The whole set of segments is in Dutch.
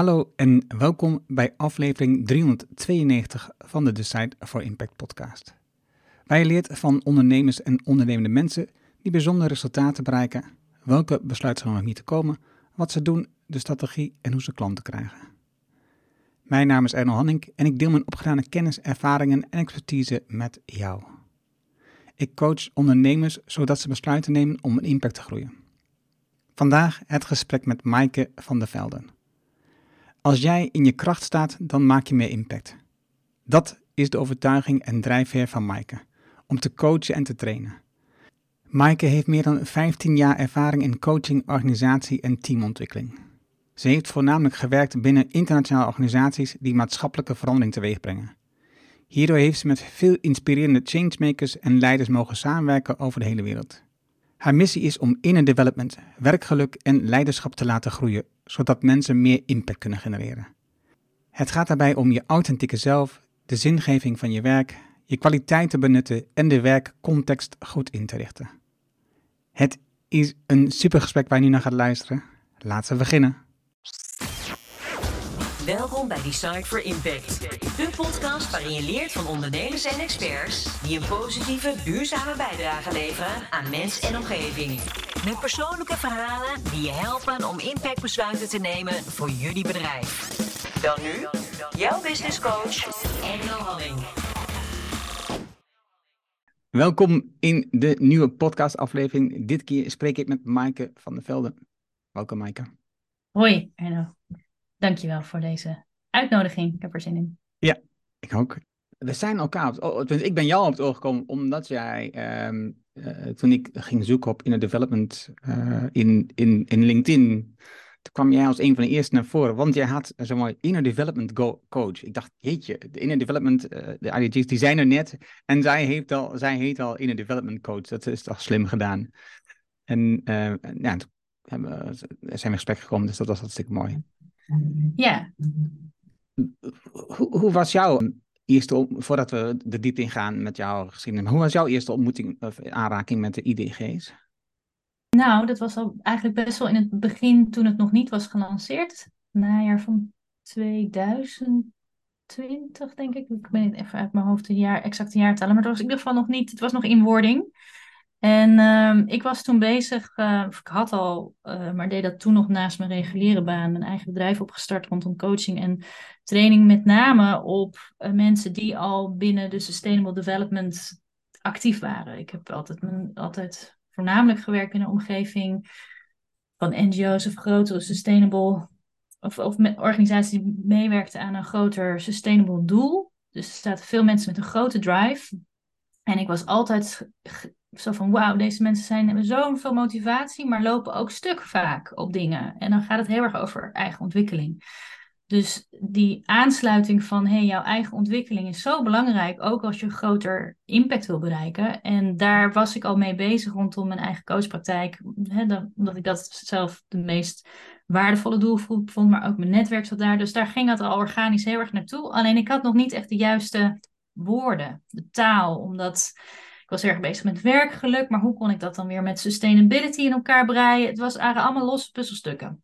Hallo en welkom bij aflevering 392 van de Decide for Impact podcast. Je leert van ondernemers en ondernemende mensen die bijzondere resultaten bereiken, welke besluiten ze nog te komen, wat ze doen, de strategie en hoe ze klanten krijgen. Mijn naam is Erno Hanning en ik deel mijn opgedane kennis, ervaringen en expertise met jou. Ik coach ondernemers zodat ze besluiten nemen om een impact te groeien. Vandaag het gesprek met Maaike van der Velden. Als jij in je kracht staat, dan maak je meer impact. Dat is de overtuiging en drijfveer van Maaike, om te coachen en te trainen. Maaike heeft meer dan 15 jaar ervaring in coaching, organisatie en teamontwikkeling. Ze heeft voornamelijk gewerkt binnen internationale organisaties die maatschappelijke verandering teweegbrengen. Hierdoor heeft ze met veel inspirerende changemakers en leiders mogen samenwerken over de hele wereld. Haar missie is om inner development, werkgeluk en leiderschap te laten groeien, zodat mensen meer impact kunnen genereren. Het gaat daarbij om je authentieke zelf, de zingeving van je werk, je kwaliteiten benutten en de werkcontext goed in te richten. Het is een super gesprek waar je nu naar gaat luisteren. Laten we beginnen. Welkom bij Design for Impact. De podcast waarin je leert van ondernemers en experts die een positieve, duurzame bijdrage leveren aan mens en omgeving. Met persoonlijke verhalen die je helpen om impactbesluiten te nemen voor jullie bedrijf. Dan nu, jouw business coach, Engel Halling. Welkom in de nieuwe podcastaflevering. Dit keer spreek ik met Maaike van der Velden. Welkom Maaike. Hoi, Erno. Dankjewel voor deze uitnodiging. Ik heb er zin in. Ja, ik ook. We zijn elkaar op het tenminste, ik ben jou op het oog gekomen omdat jij, ehm, eh, toen ik ging zoeken op inner development uh, in, in, in LinkedIn, toen kwam jij als een van de eerste naar voren, want jij had zo'n mooi inner development coach. Ik dacht, jeetje, de inner development, uh, de IDG's, die zijn er net en zij, heeft al, zij heet al inner development coach. Dat is toch slim gedaan. En ja, toen hebben, zijn we in gesprek gekomen, dus dat was hartstikke mooi. Ja. Hoe, hoe was jouw eerste, voordat we de diepte ingaan met jouw geschiedenis, hoe was jouw eerste ontmoeting of aanraking met de IDG's? Nou, dat was al eigenlijk best wel in het begin toen het nog niet was gelanceerd. Najaar van 2020, denk ik. Ik ben even uit mijn hoofd de jaar, exacte jaartallen, maar het was in ieder geval nog niet, het was nog in wording. En uh, ik was toen bezig, uh, ik had al, uh, maar deed dat toen nog naast mijn reguliere baan, mijn eigen bedrijf opgestart rondom coaching en training, met name op uh, mensen die al binnen de Sustainable Development actief waren. Ik heb altijd, altijd voornamelijk gewerkt in een omgeving van NGO's of grotere sustainable, of, of met organisaties die meewerkten aan een groter sustainable doel. Dus er zaten veel mensen met een grote drive. En ik was altijd zo van wauw, deze mensen zijn, hebben zoveel motivatie, maar lopen ook stuk vaak op dingen. En dan gaat het heel erg over eigen ontwikkeling. Dus die aansluiting van hey, jouw eigen ontwikkeling is zo belangrijk, ook als je groter impact wil bereiken. En daar was ik al mee bezig rondom mijn eigen coachpraktijk, hè, omdat ik dat zelf de meest waardevolle doelgroep vond, maar ook mijn netwerk zat daar. Dus daar ging het al organisch heel erg naartoe. Alleen ik had nog niet echt de juiste woorden, de taal, omdat was erg bezig met werkgeluk, maar hoe kon ik dat dan weer met sustainability in elkaar breien? Het was eigenlijk allemaal losse puzzelstukken.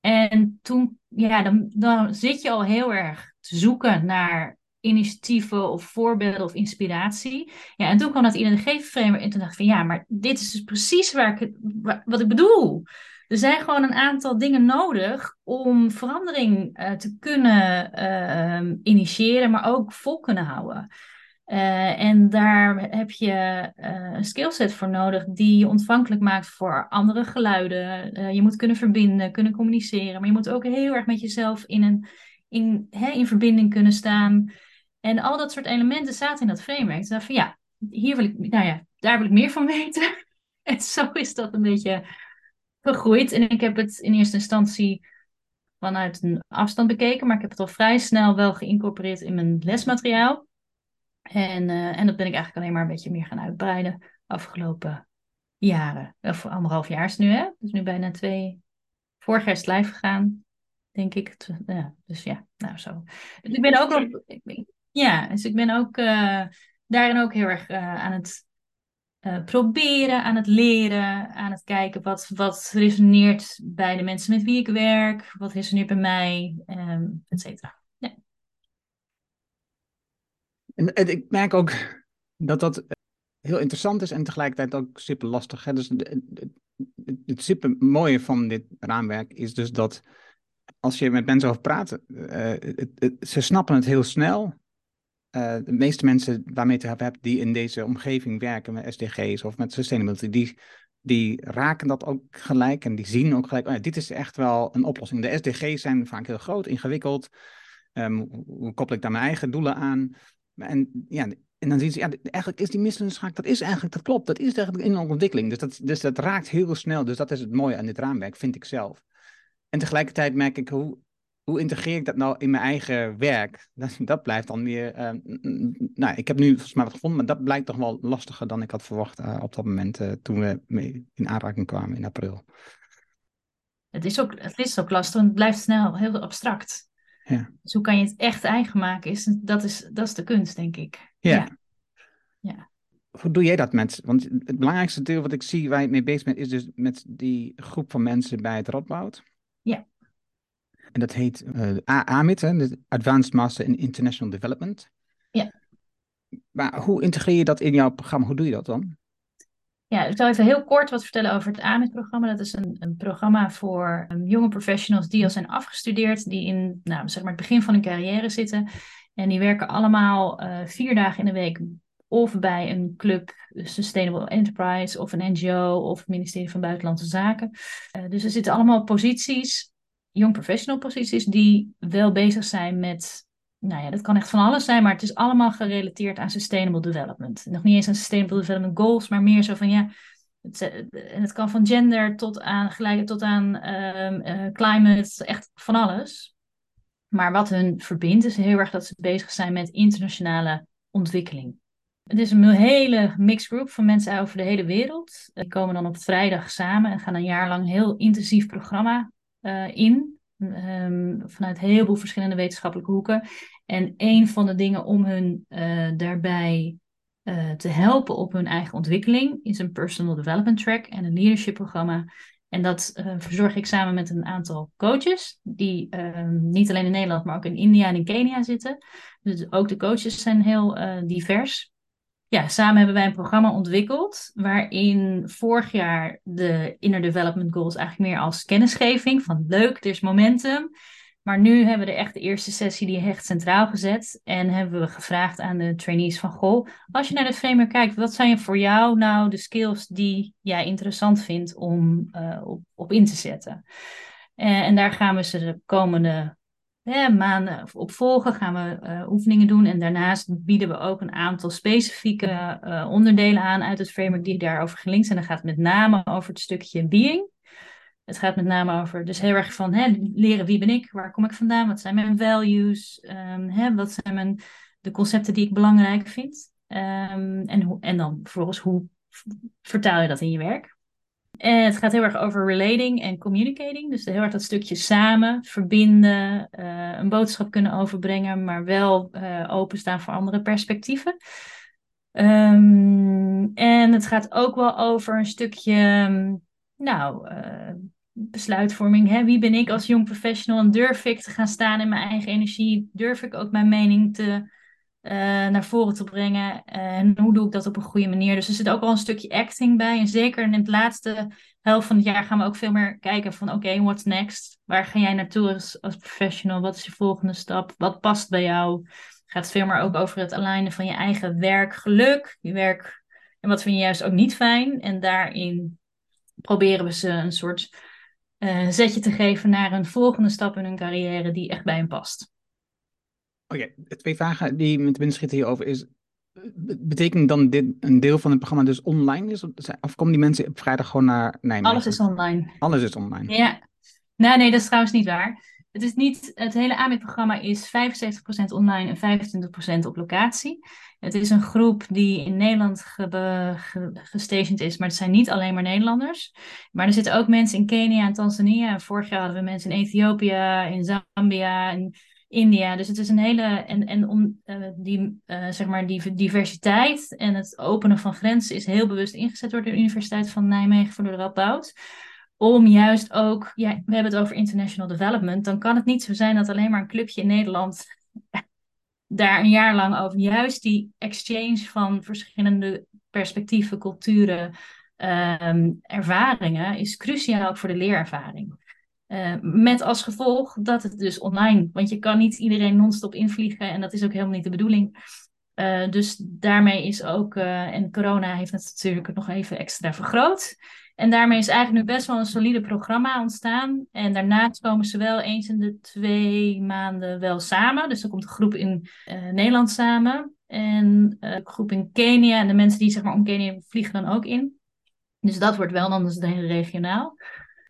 En toen, ja, dan, dan zit je al heel erg te zoeken naar initiatieven of voorbeelden of inspiratie. Ja, en toen kwam dat ING-framework en toen dacht ik van ja, maar dit is dus precies waar ik, wat ik bedoel. Er zijn gewoon een aantal dingen nodig om verandering uh, te kunnen uh, initiëren, maar ook vol kunnen houden. Uh, en daar heb je uh, een skillset voor nodig die je ontvankelijk maakt voor andere geluiden. Uh, je moet kunnen verbinden, kunnen communiceren, maar je moet ook heel erg met jezelf in, een, in, hè, in verbinding kunnen staan. En al dat soort elementen zaten in dat framework. Dus van ja, hier wil ik, nou ja, daar wil ik meer van weten. en zo is dat een beetje gegroeid. En ik heb het in eerste instantie vanuit een afstand bekeken, maar ik heb het al vrij snel wel geïncorporeerd in mijn lesmateriaal. En, uh, en dat ben ik eigenlijk alleen maar een beetje meer gaan uitbreiden afgelopen jaren. Of anderhalf jaar nu, hè? Dus nu bijna twee. Vorig jaar is het live gegaan, denk ik. Ja, dus ja, nou zo. Dus ik ben ook nog. Ja, dus ik ben ook uh, daarin ook heel erg aan het proberen, aan het leren, aan het kijken wat, wat resoneert bij de mensen met wie ik werk, wat resoneert bij mij, um, et cetera. En, ik merk ook dat dat heel interessant is en tegelijkertijd ook super lastig. Hè? Dus het super mooie van dit raamwerk is dus dat als je met mensen over praat, uh, ze snappen het heel snel. Uh, de meeste mensen waarmee je het hebt die in deze omgeving werken met SDG's of met sustainability, die, die raken dat ook gelijk en die zien ook gelijk, oh dit is echt wel een oplossing. De SDG's zijn vaak heel groot, ingewikkeld. Um, hoe koppel ik daar mijn eigen doelen aan? En ja, en dan zien ze, ja, eigenlijk is die misselingsschaak, dat is eigenlijk, dat klopt, dat is eigenlijk in ontwikkeling. Dus dat, dus dat raakt heel snel. Dus dat is het mooie aan dit raamwerk, vind ik zelf. En tegelijkertijd merk ik, hoe, hoe integreer ik dat nou in mijn eigen werk? Dat, dat blijft dan weer, uh, nou, ik heb nu volgens mij wat gevonden, maar dat blijkt toch wel lastiger dan ik had verwacht uh, op dat moment uh, toen we mee in aanraking kwamen in april. Het is ook, het is ook lastig, het blijft snel heel abstract. Ja. Dus hoe kan je het echt eigen maken? Is, dat, is, dat is de kunst, denk ik. Ja. ja. Hoe doe jij dat met? Want het belangrijkste deel wat ik zie waar je mee bezig bent, is dus met die groep van mensen bij het Radboud. Ja. En dat heet uh, AMIT, hè, Advanced Master in International Development. Ja. Maar hoe integreer je dat in jouw programma? Hoe doe je dat dan? Ja, ik zal even heel kort wat vertellen over het AMIT-programma. Dat is een, een programma voor um, jonge professionals die al zijn afgestudeerd, die in nou, zeg maar het begin van hun carrière zitten. En die werken allemaal uh, vier dagen in de week of bij een club, Sustainable Enterprise, of een NGO, of het ministerie van Buitenlandse Zaken. Uh, dus er zitten allemaal posities, young professional posities, die wel bezig zijn met nou ja, dat kan echt van alles zijn, maar het is allemaal gerelateerd aan sustainable development. Nog niet eens aan sustainable development goals, maar meer zo van ja, het, eh, het kan van gender tot aan gelijk tot aan um, climate, echt van alles. Maar wat hun verbindt is heel erg dat ze bezig zijn met internationale ontwikkeling. Het is een hele mixed group van mensen over de hele wereld. Die komen dan op vrijdag samen en gaan een jaar lang heel intensief programma uh, in. Um, vanuit heel veel verschillende wetenschappelijke hoeken. En een van de dingen om hun uh, daarbij uh, te helpen op hun eigen ontwikkeling is een personal development track en een leadership programma. En dat uh, verzorg ik samen met een aantal coaches, die ehm, niet alleen in Nederland, maar ook in India en in Kenia zitten. Dus ook de coaches zijn heel divers ja, samen hebben wij een programma ontwikkeld waarin vorig jaar de Inner Development Goals eigenlijk meer als kennisgeving van leuk, er is momentum. Maar nu hebben we de echt eerste sessie die echt centraal gezet en hebben we gevraagd aan de trainees van goh, als je naar de framework kijkt, wat zijn voor jou nou de skills die jij interessant vindt om uh, op, op in te zetten? Uh, en daar gaan we ze de komende maanden op volgen, gaan we uh, oefeningen doen. En daarnaast bieden we ook een aantal specifieke uh, onderdelen aan uit het framework die daarover gelinkt zijn. Dan gaat met name over het stukje being. Het gaat met name over, dus heel erg van hè, leren wie ben ik, waar kom ik vandaan, wat zijn mijn values, um, hè, wat zijn mijn, de concepten die ik belangrijk vind. Um, en, hoe, en dan vervolgens hoe vertaal je dat in je werk. En het gaat heel erg over relating en communicating. Dus heel erg dat stukje samen, verbinden, uh, een boodschap kunnen overbrengen, maar wel uh, openstaan voor andere perspectieven. Um, en het gaat ook wel over een stukje, nou, uh, besluitvorming. Hè? Wie ben ik als jong professional en durf ik te gaan staan in mijn eigen energie? Durf ik ook mijn mening te uh, naar voren te brengen. en hoe doe ik dat op een goede manier? Dus er zit ook wel een stukje acting bij. En zeker in het laatste helft van het jaar gaan we ook veel meer kijken van oké, what's next? Waar ga jij naartoe als, professional? Wat is je volgende stap? Wat past bij jou? Gaat veel meer ook over het alignen van je eigen werkgeluk, je werk en wat vind je juist ook niet fijn. En daarin proberen we ze een soort uh, zetje te geven naar een volgende stap in hun carrière die echt bij hen past. Oké, okay, twee vragen die me te binnen schieten hierover is... Betekent dan dit een deel van het programma dus online is? Of komen die mensen op vrijdag gewoon naar Nijmegen? Alles is online. Alles is online? Ja. Nou, nee, dat is trouwens niet waar. Het, is niet, het hele AMIT-programma is 75% online en 25% op locatie. Het is een groep die in Nederland ge, gestationed is, maar het zijn niet alleen maar Nederlanders. Maar er zitten ook mensen in Kenia en Tanzania. En vorig jaar hadden we mensen in Ethiopië, in Zambia, in India. Dus het is een hele. En, en om uh, die, uh, zeg maar die diversiteit en het openen van grenzen is heel bewust ingezet door de Universiteit van Nijmegen voor de Radboud. Om juist ook, ja, we hebben het over international development. Dan kan het niet zo zijn dat alleen maar een clubje in Nederland daar een jaar lang over juist die exchange van verschillende perspectieven, culturen, um, ervaringen is cruciaal ook voor de leerervaring. Uh, met als gevolg dat het dus online, want je kan niet iedereen non-stop invliegen en dat is ook helemaal niet de bedoeling. Uh, dus daarmee is ook, uh, en corona heeft het natuurlijk nog even extra vergroot. En daarmee is eigenlijk nu best wel een solide programma ontstaan. En daarnaast komen ze wel eens in de twee maanden wel samen. Dus dan komt een groep in Nederland samen en een groep in Kenia. En de mensen die zeg maar om Kenia vliegen dan ook in. Dus dat wordt wel dan het heel regionaal.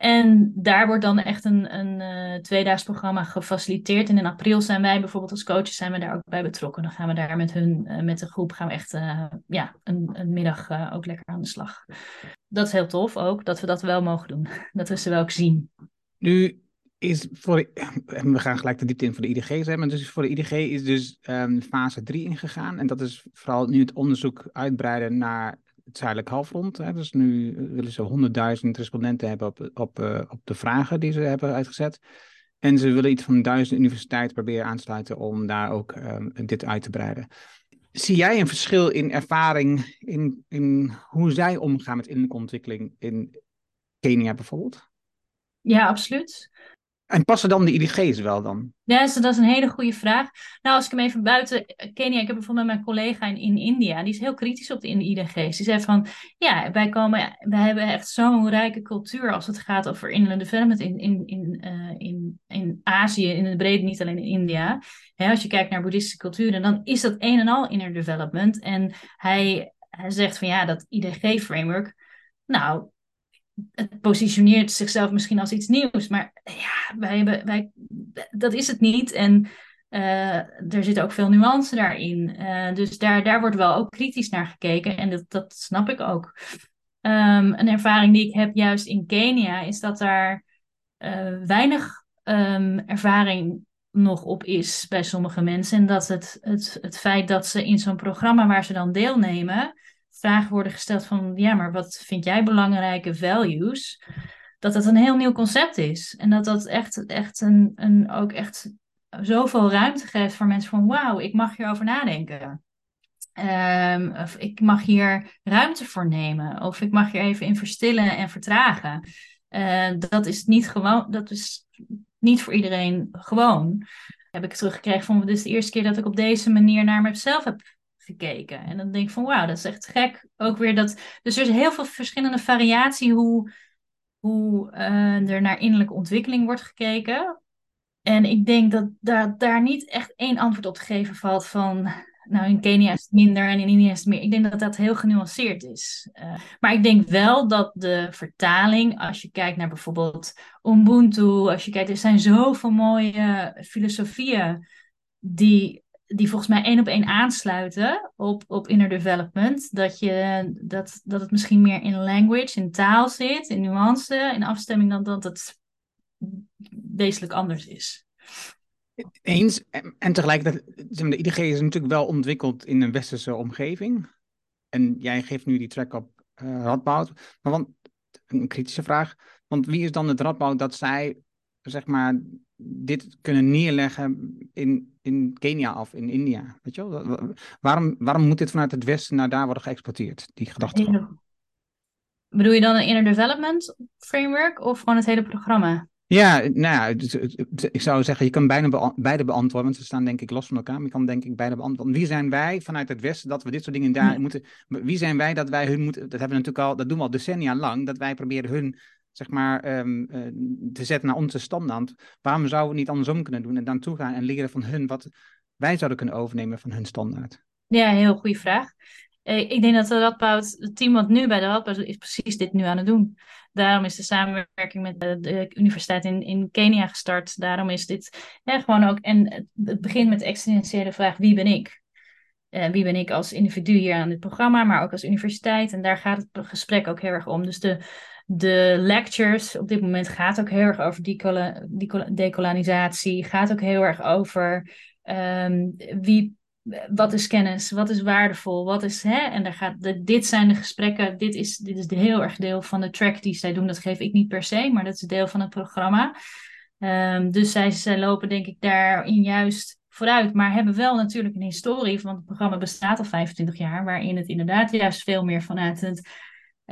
En daar wordt dan echt een, een uh, tweedaags programma gefaciliteerd. En in april zijn wij bijvoorbeeld als coaches zijn we daar ook bij betrokken. Dan gaan we daar met hun, uh, met de groep, gaan we echt uh, ja, een, een middag ook lekker aan de slag. Dat is heel tof ook, dat we dat wel mogen doen. Dat we ze wel ook zien. Nu is voor, we gaan gelijk de diepte in voor de IDG's hebben. Dus voor de IDG is dus um, fase 3 ingegaan. En dat is vooral nu het onderzoek uitbreiden naar het zuidelijk halfrond. Hè. Dus nu willen ze 100.000 respondenten hebben op, op, uh, op de vragen die ze hebben uitgezet. En ze willen iets van duizend universiteiten proberen aansluiten om daar ook um, dit uit te breiden. Zie jij een verschil in ervaring in, in hoe zij omgaan met innerlijke ontwikkeling in Kenia bijvoorbeeld? Ja, absoluut. En passen dan de IDG's wel dan? Ja, dus dat is een hele goede vraag. Nou, als ik hem even buiten Kenia, ik heb bijvoorbeeld mijn collega in, in India, die is heel kritisch op de IDG's. Die zegt van, ja, wij komen, wij hebben echt zo'n rijke cultuur als het gaat over inland development in, in, in, uh, in, in Azië, in het brede, niet alleen in India. Als je kijkt naar boeddhistische culturen, dan is dat een en al inner development. En hij, hij zegt van, ja, dat IDG-framework, nou, het positioneert zichzelf misschien als iets nieuws, maar ja, wij hebben, wij, dat is het niet. En uh, er zit ook veel nuance daarin. Uh, dus daar, daar wordt wel ook kritisch naar gekeken en dat, dat snap ik ook. Um, een ervaring die ik heb juist in Kenia is dat daar uh, weinig um, ervaring nog op is bij sommige mensen. En dat het, het, het feit dat ze in zo'n programma waar ze dan deelnemen, vragen worden gesteld van, ja, maar wat vind jij belangrijke values? Dat dat een heel nieuw concept is. En dat dat echt, echt een, een, ook echt zoveel ruimte geeft voor mensen van, wauw, ik mag hierover nadenken. Um, of ik mag hier ruimte voor nemen. Of ik mag hier even in verstillen en vertragen. Uh, dat is niet gewoon, dat is niet voor iedereen gewoon. Heb ik teruggekregen van, is de eerste keer dat ik op deze manier naar mezelf heb gekeken. En dan denk ik van wauw, dat is echt gek. Ook weer dat. Dus er is heel veel verschillende variatie hoe, hoe uh, er naar innerlijke ontwikkeling wordt gekeken. En ik denk dat daar, daar niet echt één antwoord op te geven valt van. Nou, in Kenia is het minder en in India is het meer. Ik denk dat dat heel genuanceerd is. Uh, maar ik denk wel dat de vertaling, als je kijkt naar bijvoorbeeld Ubuntu, als je kijkt, er zijn zoveel mooie filosofieën die die volgens mij één op één aansluiten op, op inner development. Dat, je, dat, dat het misschien meer in language, in taal zit, in nuance, in afstemming, dan dat het wezenlijk anders is. Eens. En tegelijkertijd, de IDG is natuurlijk wel ontwikkeld in een westerse omgeving. En jij geeft nu die track op uh. Maar want, een kritische vraag. Want wie is dan het Radboud dat zij, zeg maar, dit kunnen neerleggen in, in Kenia of in India. Weet je wel? Waarom, waarom moet dit vanuit het Westen naar daar worden geëxporteerd, die gedachte? Bedoel je dan een inner development framework of gewoon het hele programma? Ja, nou ja, ik zou zeggen, je kan bijna beide beantwoorden, want ze staan denk ik los van elkaar, maar je kan denk ik beide beantwoorden. Wie zijn wij vanuit het Westen dat we dit soort dingen daar moeten, wie zijn wij dat wij hun moeten, dat hebben we natuurlijk al, dat doen we al decennia lang, dat wij proberen hun zeg maar, um, te zetten naar onze standaard. Waarom zouden we niet andersom kunnen doen en dan toe gaan en leren van hun wat wij zouden kunnen overnemen van hun standaard? Ja, heel goede vraag. Eh, ik denk dat de Radboud, het team wat nu bij de Radboud is, precies dit nu aan het doen. Daarom is de samenwerking met de, universiteit in, in Kenia gestart. Daarom is dit gewoon ook. En het begint met de existentiële vraag: wie ben ik? Uh, wie ben ik als individu hier aan dit programma, maar ook als universiteit. En daar gaat het gesprek ook heel erg om. Dus de, de lectures op dit moment gaat ook heel erg over decolonisatie, gaat ook heel erg over ehm, wie, wat is kennis, wat is waardevol, wat is, hè? En daar gaat, de, dit zijn de gesprekken, dit is, dit is de heel erg deel van de track die zij doen. Dat geef ik niet per se, maar dat is deel van het programma. Um, dus zij, zij lopen denk ik daarin juist vooruit, maar hebben wel natuurlijk een historie, want het programma bestaat al 25 jaar, waarin het inderdaad juist veel meer vanuit het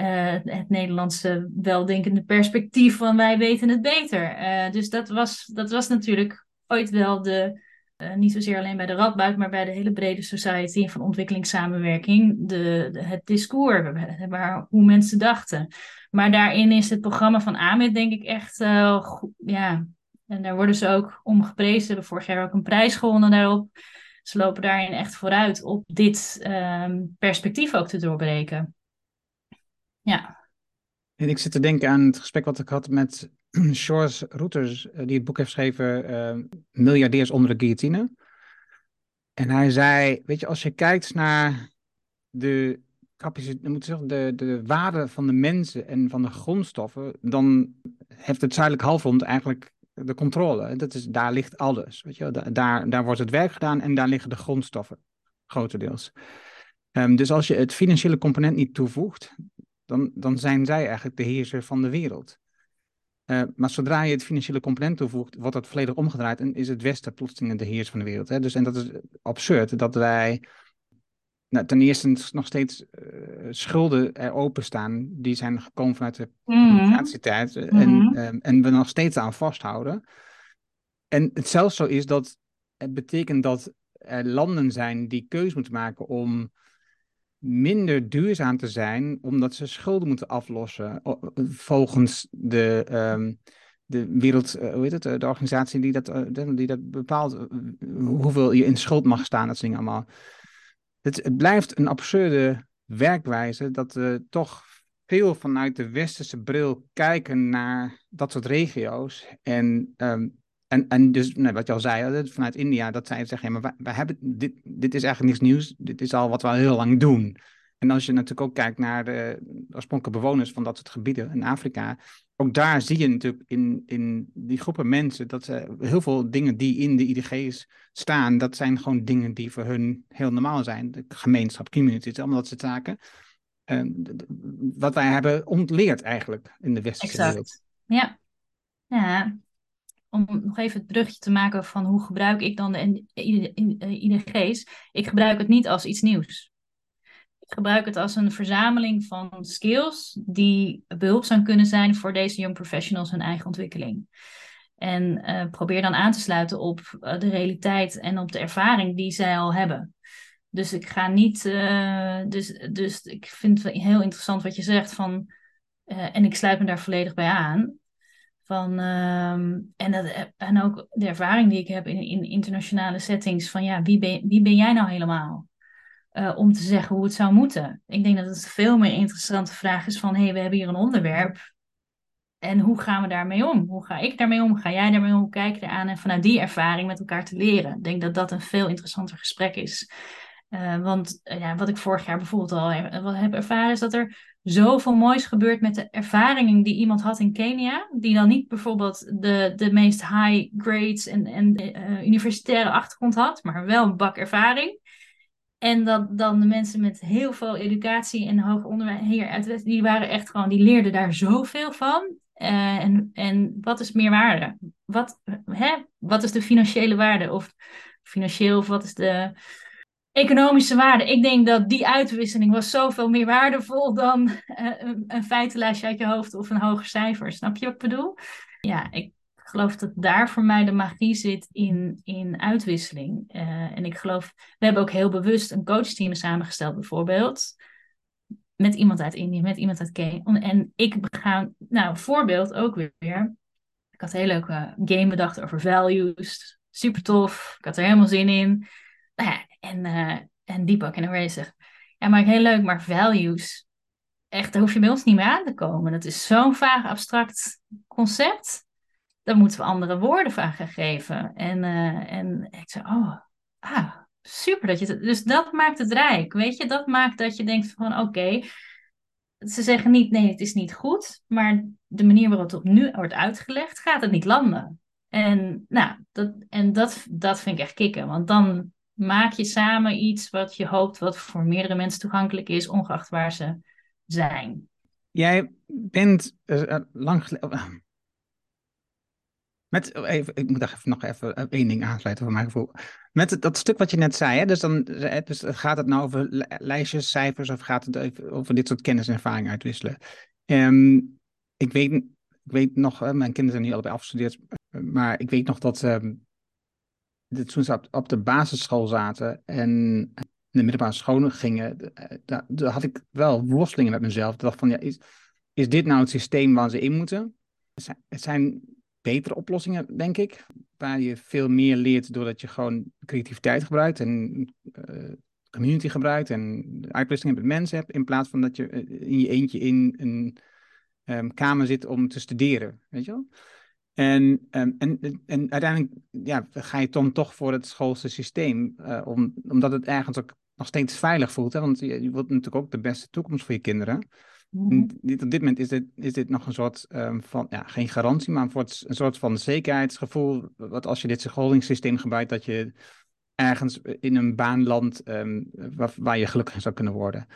uh, het Nederlandse weldenkende perspectief van wij weten het beter. Uh, dus dat was, dat was natuurlijk ooit wel de, uh, niet zozeer alleen bij de Radboud, maar bij de hele brede society van ontwikkelingssamenwerking, de, het discours, waar, hoe mensen dachten. Maar daarin is het programma van AMIT denk ik echt, ja, en daar worden ze ook om geprezen. Ze hebben vorig jaar ook een prijs gewonnen daarop. Ze lopen daarin echt vooruit op dit um, perspectief ook te doorbreken. Ja. En ik zit te denken aan het gesprek wat ik had met Shores Routers, eh, die het boek heeft geschreven, uh, Miljardairs onder de guillotine. En hij zei, weet je, als je kijkt naar de capaciteit, zeggen, de, de waarde van de mensen en van de grondstoffen, dan heeft het zuidelijk halfrond eigenlijk de controle. Dat is, daar ligt alles. Weet je? Daar, daar wordt het werk gedaan en daar liggen de grondstoffen, grotendeels. Um, dus als je het financiële component niet toevoegt, dan, dan zijn zij eigenlijk de heerser van de wereld. Uh, maar zodra je het financiële component toevoegt, wordt dat volledig omgedraaid en is het Westen plotseling de heerser van de wereld. Hè? Dus, en dat is absurd dat wij nou, ten eerste nog steeds uh, schulden er openstaan. Die zijn gekomen vanuit de communicatietijd mm -hmm. en, um, en we nog steeds aan vasthouden. En het zelfs zo is dat het betekent dat er landen zijn die keuze moeten maken om minder duurzaam te zijn, omdat ze schulden moeten aflossen volgens de, um, de wereld, uh, hoe heet het, de organisatie die dat, uh, die dat bepaalt hoeveel je in schuld mag staan, dat dingen allemaal. Het, het blijft een absurde werkwijze dat we toch veel vanuit de westerse bril kijken naar dat soort regio's. En um, en, en dus, wat je al zei, vanuit India, dat zij zeggen, ja, maar wij, wij, hebben, dit, dit is eigenlijk niets nieuws, dit is al wat we al heel lang doen. En als je natuurlijk ook kijkt naar de oorspronkelijke bewoners van dat soort gebieden in Afrika, ook daar zie je natuurlijk in, in die groepen mensen dat ze heel veel dingen die in de IDG's staan, dat zijn gewoon dingen die voor hun heel normaal zijn. De gemeenschap, communities, allemaal dat soort zaken. Uh, wat wij hebben ontleerd eigenlijk in de westerse exact. wereld. Ja. Ja, om nog even het brugje te maken van hoe gebruik ik dan de IDG's. Ik gebruik het niet als iets nieuws. Ik gebruik het als een verzameling van skills die behulpzaam kunnen zijn voor deze young professionals hun eigen ontwikkeling. En uh, probeer dan aan te sluiten op uh, de realiteit en op de ervaring die zij al hebben. Dus ik ga niet. Uh, dus, dus ik vind het heel interessant wat je zegt van. en ik sluit me daar volledig bij aan. Van, um, en, dat, en ook de ervaring die ik heb in, in internationale settings van ja, wie ben, wie ben jij nou helemaal? Uh, om te zeggen hoe het zou moeten. Ik denk dat het veel meer interessante vraag is van hé, hey, we hebben hier een onderwerp. En hoe gaan we daarmee om? Hoe ga ik daarmee om? Ga jij daarmee om? Kijk eraan en vanuit die ervaring met elkaar te leren. Ik denk dat dat een veel interessanter gesprek is. Uh, want uh, ja, wat ik vorig jaar bijvoorbeeld al heb ervaren, is dat er zoveel moois gebeurt met de ervaringen die iemand had in Kenia. Die dan niet bijvoorbeeld de, de meest high grades en, en uh, universitaire achtergrond had, maar wel een bak ervaring. En dat dan de mensen met heel veel educatie en hoger onderwijs hier uit die waren echt gewoon, die leerden daar zoveel van. Uh, en, en wat is meerwaarde? Wat, hè? wat is de financiële waarde? Of financieel, of wat is de economische waarde. Ik denk dat die uitwisseling was zoveel meer waardevol dan uh, een, een feitenlijstje uit je hoofd of een hoger cijfer. Snap je wat ik bedoel? Ja, ik geloof dat daar voor mij de magie zit in, in uitwisseling. Uh, en ik geloof, we hebben ook heel bewust een coachteam samengesteld bijvoorbeeld. Met iemand uit Indië, met iemand uit Kenia. En ik ga, nou, voorbeeld ook weer. Ik had een hele leuke game bedacht over values. Super tof. Ik had er helemaal zin in. Nou en, uh, en Deepak en Eraser. Ja, maar heel leuk, maar values. Echt, daar hoef je bij ons niet meer aan te komen. Dat is zo'n vaag abstract concept. Daar moeten we andere woorden van gaan geven. En, uh, en ik zei, oh, ah, super dat je het. Dus dat maakt het rijk. Weet je, dat maakt dat je denkt van oké. Ze zeggen niet, nee, het is niet goed, maar de manier waarop het op nu wordt uitgelegd, gaat het niet landen. En, nou, dat, en dat, dat vind ik echt kicken, want dan maak je samen iets wat je hoopt wat voor meerdere mensen toegankelijk is, ongeacht waar ze zijn. Jij bent uh, lang geleden. Met, oh, even, ik moet even, nog even één ding aansluiten voor mijn gevoel. Met dat stuk wat je net zei, hè, dus, dan, gaat het nou over lijstjes, cijfers of gaat het over dit soort kennis en ervaring uitwisselen? Um, ik, weet, ik weet nog, mijn kinderen zijn niet allebei afgestudeerd, maar ik weet nog dat um, toen ze op, de basisschool zaten en in de middelbare scholen gingen, eh, had ik wel worstelingen met mezelf. Ik dacht van, ja, is, is dit nou het systeem waar ze in moeten? Het zijn betere oplossingen, denk ik. Waar je veel meer leert doordat je gewoon creativiteit gebruikt en uh, community gebruikt en uitwisseling met mensen hebt, in plaats van dat je eh, in je eentje in een um, kamer zit om te studeren, weet je wel? En, um, en, en uiteindelijk ja, ga je dan toch voor het schoolse systeem, uh, om, omdat het ergens ook nog steeds veilig voelt. Hè? Want je, je wilt natuurlijk ook de beste toekomst voor je kinderen. Mm Op dit moment is dit, is dit nog een soort um, van, ja, geen garantie, maar een soort, een soort van zekerheidsgevoel. Wat als je dit scholingssysteem gebruikt, dat je ergens in een baan landt um, waar, waar, je gelukkig zou kunnen worden.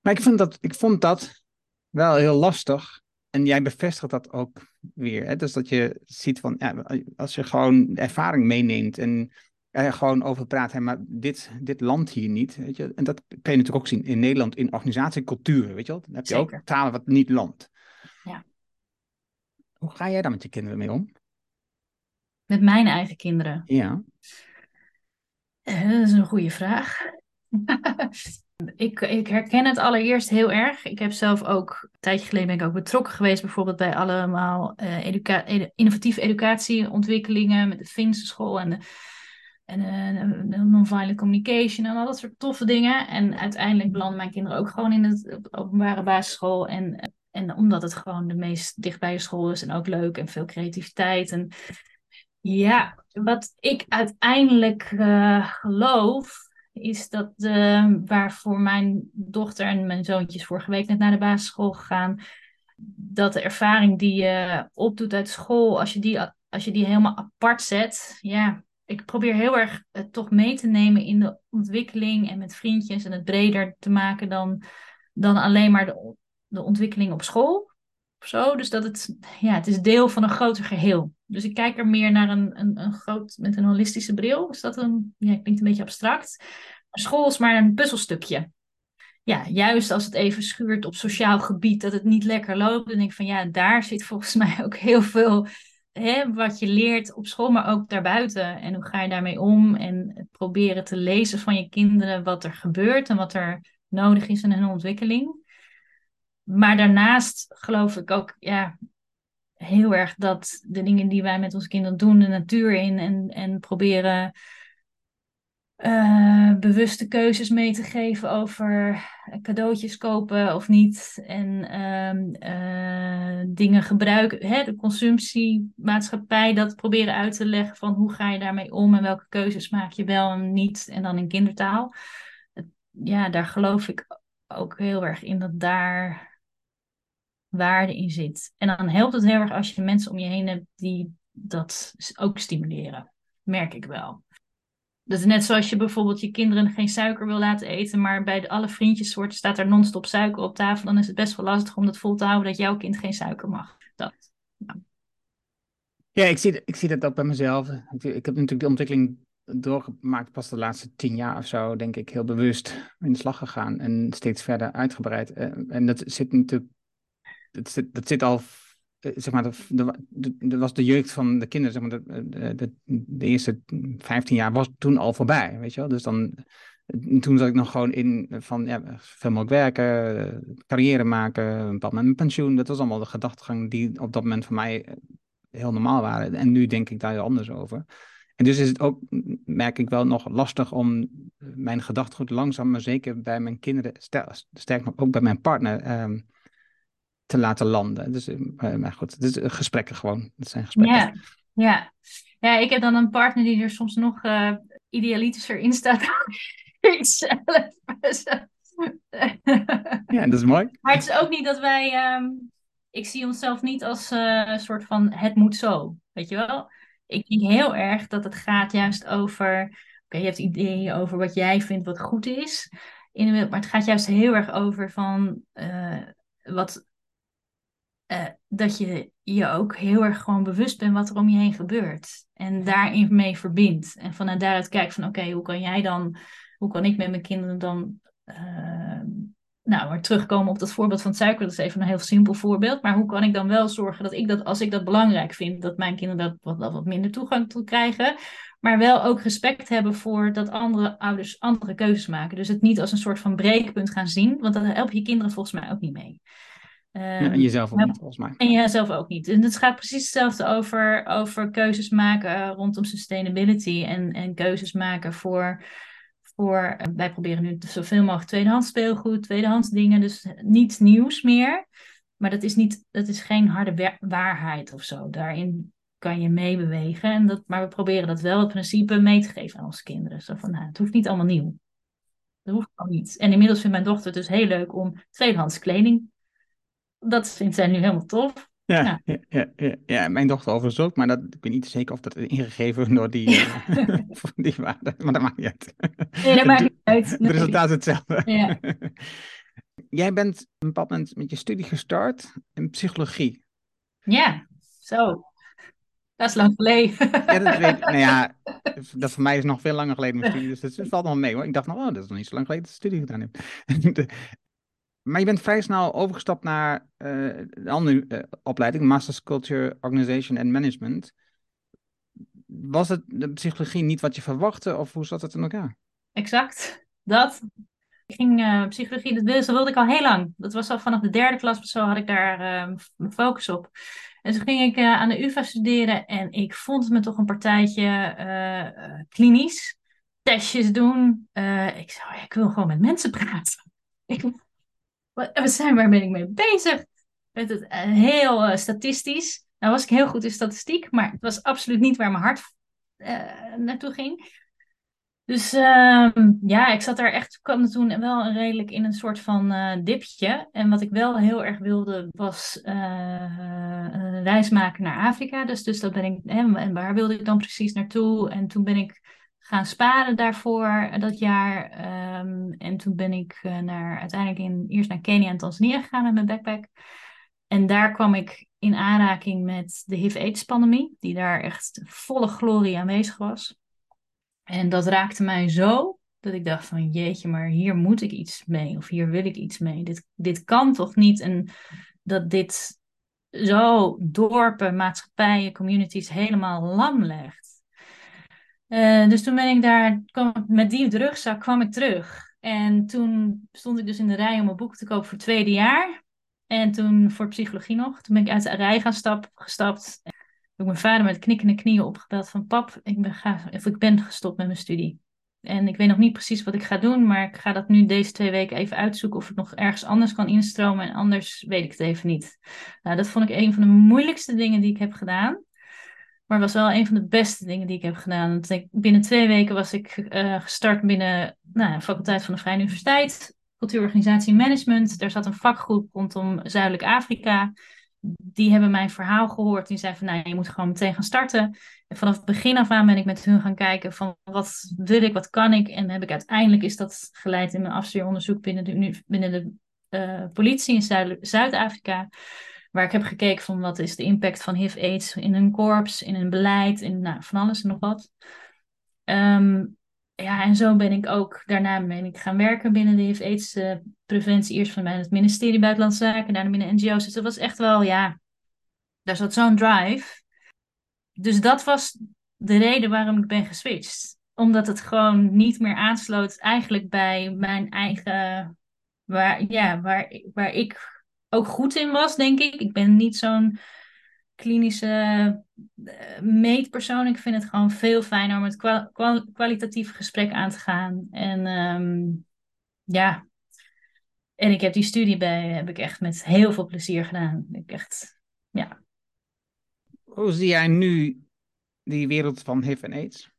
Maar ik, vind dat, ik vond dat wel heel lastig. En jij bevestigt dat ook weer. Hè? Dus dat je ziet van, ja, als je gewoon ervaring meeneemt en er gewoon over praat, hè, maar dit, dit landt hier niet. Weet je? En dat kun je natuurlijk ook zien in Nederland in organisatieculturen. Weet je wel? Dan heb je ook talen wat niet landt. Ja. Hoe ga jij daar met je kinderen mee om? Met mijn eigen kinderen? Ja. Uh, dat is een goede vraag. ik, ik herken het allereerst heel erg. Ik heb zelf ook, een tijdje geleden ben ik ook betrokken geweest, bijvoorbeeld bij allemaal educa innovatieve educatieontwikkelingen met de Finse school en de en uh, non-violent communication en al dat soort toffe dingen. En uiteindelijk belanden mijn kinderen ook gewoon in het openbare basisschool. En, en omdat het gewoon de meest dichtbij de school is en ook leuk en veel creativiteit. En ja, wat ik uiteindelijk uh, geloof, is dat uh, waar voor mijn dochter en mijn zoontjes vorige week net naar de basisschool gegaan, dat de ervaring die je opdoet uit school, als je die, als je die helemaal apart zet, ja, ik probeer heel erg het toch mee te nemen in de ontwikkeling en met vriendjes en het breder te maken dan, dan alleen maar de, de ontwikkeling op school. Of zo. Dus dat het, ja, het is deel van een groter geheel. Dus ik kijk er meer naar een, een, een groot, met een holistische bril. Is dat een, ja, klinkt een beetje abstract. School is maar een puzzelstukje. Ja, juist als het even schuurt op sociaal gebied, dat het niet lekker loopt, dan denk ik van ja, daar zit volgens mij ook heel veel hè, wat je leert op school, maar ook daarbuiten. En hoe ga je daarmee om? En proberen te lezen van je kinderen wat er gebeurt en wat er nodig is in hun ontwikkeling. Maar daarnaast geloof ik ook ja, heel erg dat de dingen die wij met onze kinderen doen, de natuur in en, en proberen uh, bewuste keuzes mee te geven over cadeautjes kopen of niet. En ehm, eh, dingen gebruiken. Hè, de consumptiemaatschappij, dat proberen uit te leggen van hoe ga je daarmee om en welke keuzes maak je wel en niet. En dan in kindertaal. Ja, daar geloof ik ook heel erg in dat daar waarde in zit. En dan helpt het heel erg als je mensen om je heen hebt die dat ook stimuleren. Merk ik wel. Dat is net zoals je bijvoorbeeld je kinderen geen suiker wil laten eten, maar bij alle vriendjessoorten staat er non-stop suiker op tafel. Dan is het best wel lastig om dat vol te houden dat jouw kind geen suiker mag. Dat. Ja, ik zie, ik zie dat ook bij mezelf. Ik, ik heb natuurlijk de ontwikkeling doorgemaakt pas de laatste tien jaar of zo, denk ik, heel bewust in de slag gegaan en steeds verder uitgebreid. Eh, en dat zit natuurlijk, dat zit, dat zit al eh, zeg maar, dat was de jeugd van de kinderen, zeg maar, de, de, de, eerste 15 jaar was toen al voorbij, weet je wel. Dus dan, toen zat ik nog gewoon in van, ja, veel mogelijk werken, carrière maken, een bepaald moment pensioen. Dat was allemaal de gedachtegang die op dat moment voor mij eh, heel normaal waren. En nu denk ik daar heel anders over. En dus is het ook, merk ik wel, nog lastig om mijn gedachtegoed langzaam, maar zeker bij mijn kinderen, sterk nog ook bij mijn partner, um, te laten landen. Dus, uh, maar goed, dus gesprekken gewoon. Dat zijn gesprekken. Ja, ja. ja, ik heb dan een partner die er soms nog uh, idealistischer in staat dan ik zelf. ja, dat is mooi. Maar het is ook niet dat wij. ehm, ik zie onszelf niet als eh, een soort van het moet zo. Weet je wel? Ik denk heel erg dat het gaat juist over. Oké, je hebt ideeën over wat jij vindt wat goed is. In de wereld, maar het gaat juist heel erg over van. eh, wat. Eh, dat je je ook heel erg gewoon bewust bent wat er om je heen gebeurt. En daarin mee verbindt. En vanuit daaruit kijkt van oké, hoe kan jij dan. Hoe kan ik met mijn kinderen dan. eh, nou, maar terugkomen op dat voorbeeld van suiker, dat is even een heel simpel voorbeeld. Maar hoe kan ik dan wel zorgen dat ik dat, als ik dat belangrijk vind, dat mijn kinderen dat wat, dat wat minder toegang toe krijgen. Maar wel ook respect hebben voor dat andere ouders andere keuzes maken. Dus het niet als een soort van breekpunt gaan zien, want dan help je kinderen volgens mij ook niet mee. Ja, Ehm, en jezelf ook niet, volgens mij. en jijzelf ook niet. En het gaat precies hetzelfde over, over keuzes maken eh, rondom sustainability. En, en keuzes maken voor, voor. eh, Wij proberen nu zoveel mogelijk tweedehands speelgoed, tweedehands dingen. Dus niets nieuws meer. Maar dat is, niet, dat is geen harde wa- waarheid of zo. Daarin kan je meebewegen. En dat, maar we proberen dat wel het principe mee te geven aan onze kinderen. Zo van, nou, het hoeft niet allemaal nieuw. Dat hoeft gewoon niet. En inmiddels vindt mijn dochter het dus heel leuk om tweedehands kleding. Dat vindt zij nu helemaal tof. Ja, Ja. ja, ja, ja, mijn dochter overigens ook, maar dat, ik weet niet zeker of dat is ingegeven door die, eh, die waarde, maar dat maakt niet uit. Nee, dat maakt niet uit. Het resultaat is hetzelfde. Ja. Jij bent op een bepaald moment met je studie gestart in psychologie. Ja, zo. Dat is lang geleden. Ja, dat weet ik. Nou ja, dat voor mij is nog veel langer geleden mijn studie, dus het valt nog mee hoor. Ik dacht nog, oh, dat is nog niet zo lang geleden dat ik studie gedaan heb. Maar je bent vrij snel overgestapt naar eh, een andere eh, opleiding, Masters Culture, Organization and Management. Was het de psychologie niet wat je verwachtte, of hoe zat het in elkaar? Exact. Dat. Ik ging eh, psychologie, dat wilde, ik al heel lang. Dat was al vanaf de derde klas zo had ik daar eh, mijn focus op. En toen ging ik aan de UvA studeren en ik vond me toch een partijtje klinisch. Testjes doen. Ik zei, oh ik wil gewoon met mensen praten. Ik, wat zijn, waar ben ik mee bezig? Met het eh, heel eh, statistisch. Nou was ik heel goed in statistiek, maar het was absoluut niet waar mijn hart eh, naartoe ging. Dus ehm, ja, ik zat daar echt, kwam toen wel redelijk in een soort van eh, dipje. En wat ik wel heel erg wilde, was eh, een reis maken naar Afrika. Dus, dus dat ben ik, en waar wilde ik dan precies naartoe? En toen ben ik gaan sparen daarvoor eh, dat jaar. Ehm, en toen ben ik eh, naar, uiteindelijk in, eerst naar Kenia en Tanzania gegaan met mijn backpack. En daar kwam ik in aanraking met de HIV-AIDS-pandemie, die daar echt volle glorie aanwezig was. En dat raakte mij zo dat ik dacht van jeetje, maar hier moet ik iets mee of hier wil ik iets mee. Dit, dit kan toch niet en dat dit zo dorpen, maatschappijen, communities helemaal lam legt. Eh, dus toen ben ik daar, kwam, met die rugzak kwam ik terug. En toen stond ik dus in de rij om een boek te kopen voor tweede jaar. En toen voor psychologie nog. Toen ben ik uit de rij gaan stap, gestapt. Heb ik mijn vader met knikkende knieën opgebeld van pap, ik ben, ga, of ik ben gestopt met mijn studie. En ik weet nog niet precies wat ik ga doen, maar ik ga dat nu deze twee weken even uitzoeken of ik nog ergens anders kan instromen. En anders weet ik het even niet. Nou, dat vond ik een van de moeilijkste dingen die ik heb gedaan. Maar het was wel een van de beste dingen die ik heb gedaan. Ik, binnen twee weken was ik eh, gestart binnen nou, de faculteit van de Vrije Universiteit. Cultuurorganisatie en Management. Daar zat een vakgroep rondom Zuidelijk Afrika. Die hebben mijn verhaal gehoord. Die zeiden van, nou, je moet gewoon meteen gaan starten. En vanaf het begin af aan ben ik met hun gaan kijken van, wat wil ik, wat kan ik? En heb ik uiteindelijk is dat geleid in mijn afstudeeronderzoek binnen de, binnen de eh, politie in Zuid- Zuid-Afrika. Waar ik heb gekeken van, wat is de impact van HIV-AIDS in een korps, in een beleid, in nou, van alles en nog wat. Ehm, ja, en zo ben ik ook, daarna ben ik gaan werken binnen de HIV-AIDS eh. Eerst van het ministerie Buitenlandse Zaken, daarna binnen NGO's. Dus dat was echt wel, ja, daar zat zo'n drive. Dus dat was de reden waarom ik ben geswitcht. Omdat het gewoon niet meer aansloot eigenlijk bij mijn eigen, waar, ja, waar, waar ik ook goed in was, denk ik. Ik ben niet zo'n klinische eh, meetpersoon. Ik vind het gewoon veel fijner om het kwa- kwa- kwalitatief gesprek aan te gaan. En ehm, ja, en ik heb die studie bij, heb ik echt met heel veel plezier gedaan. Ik echt, ja. Hoe zie jij nu die wereld van HIV en AIDS?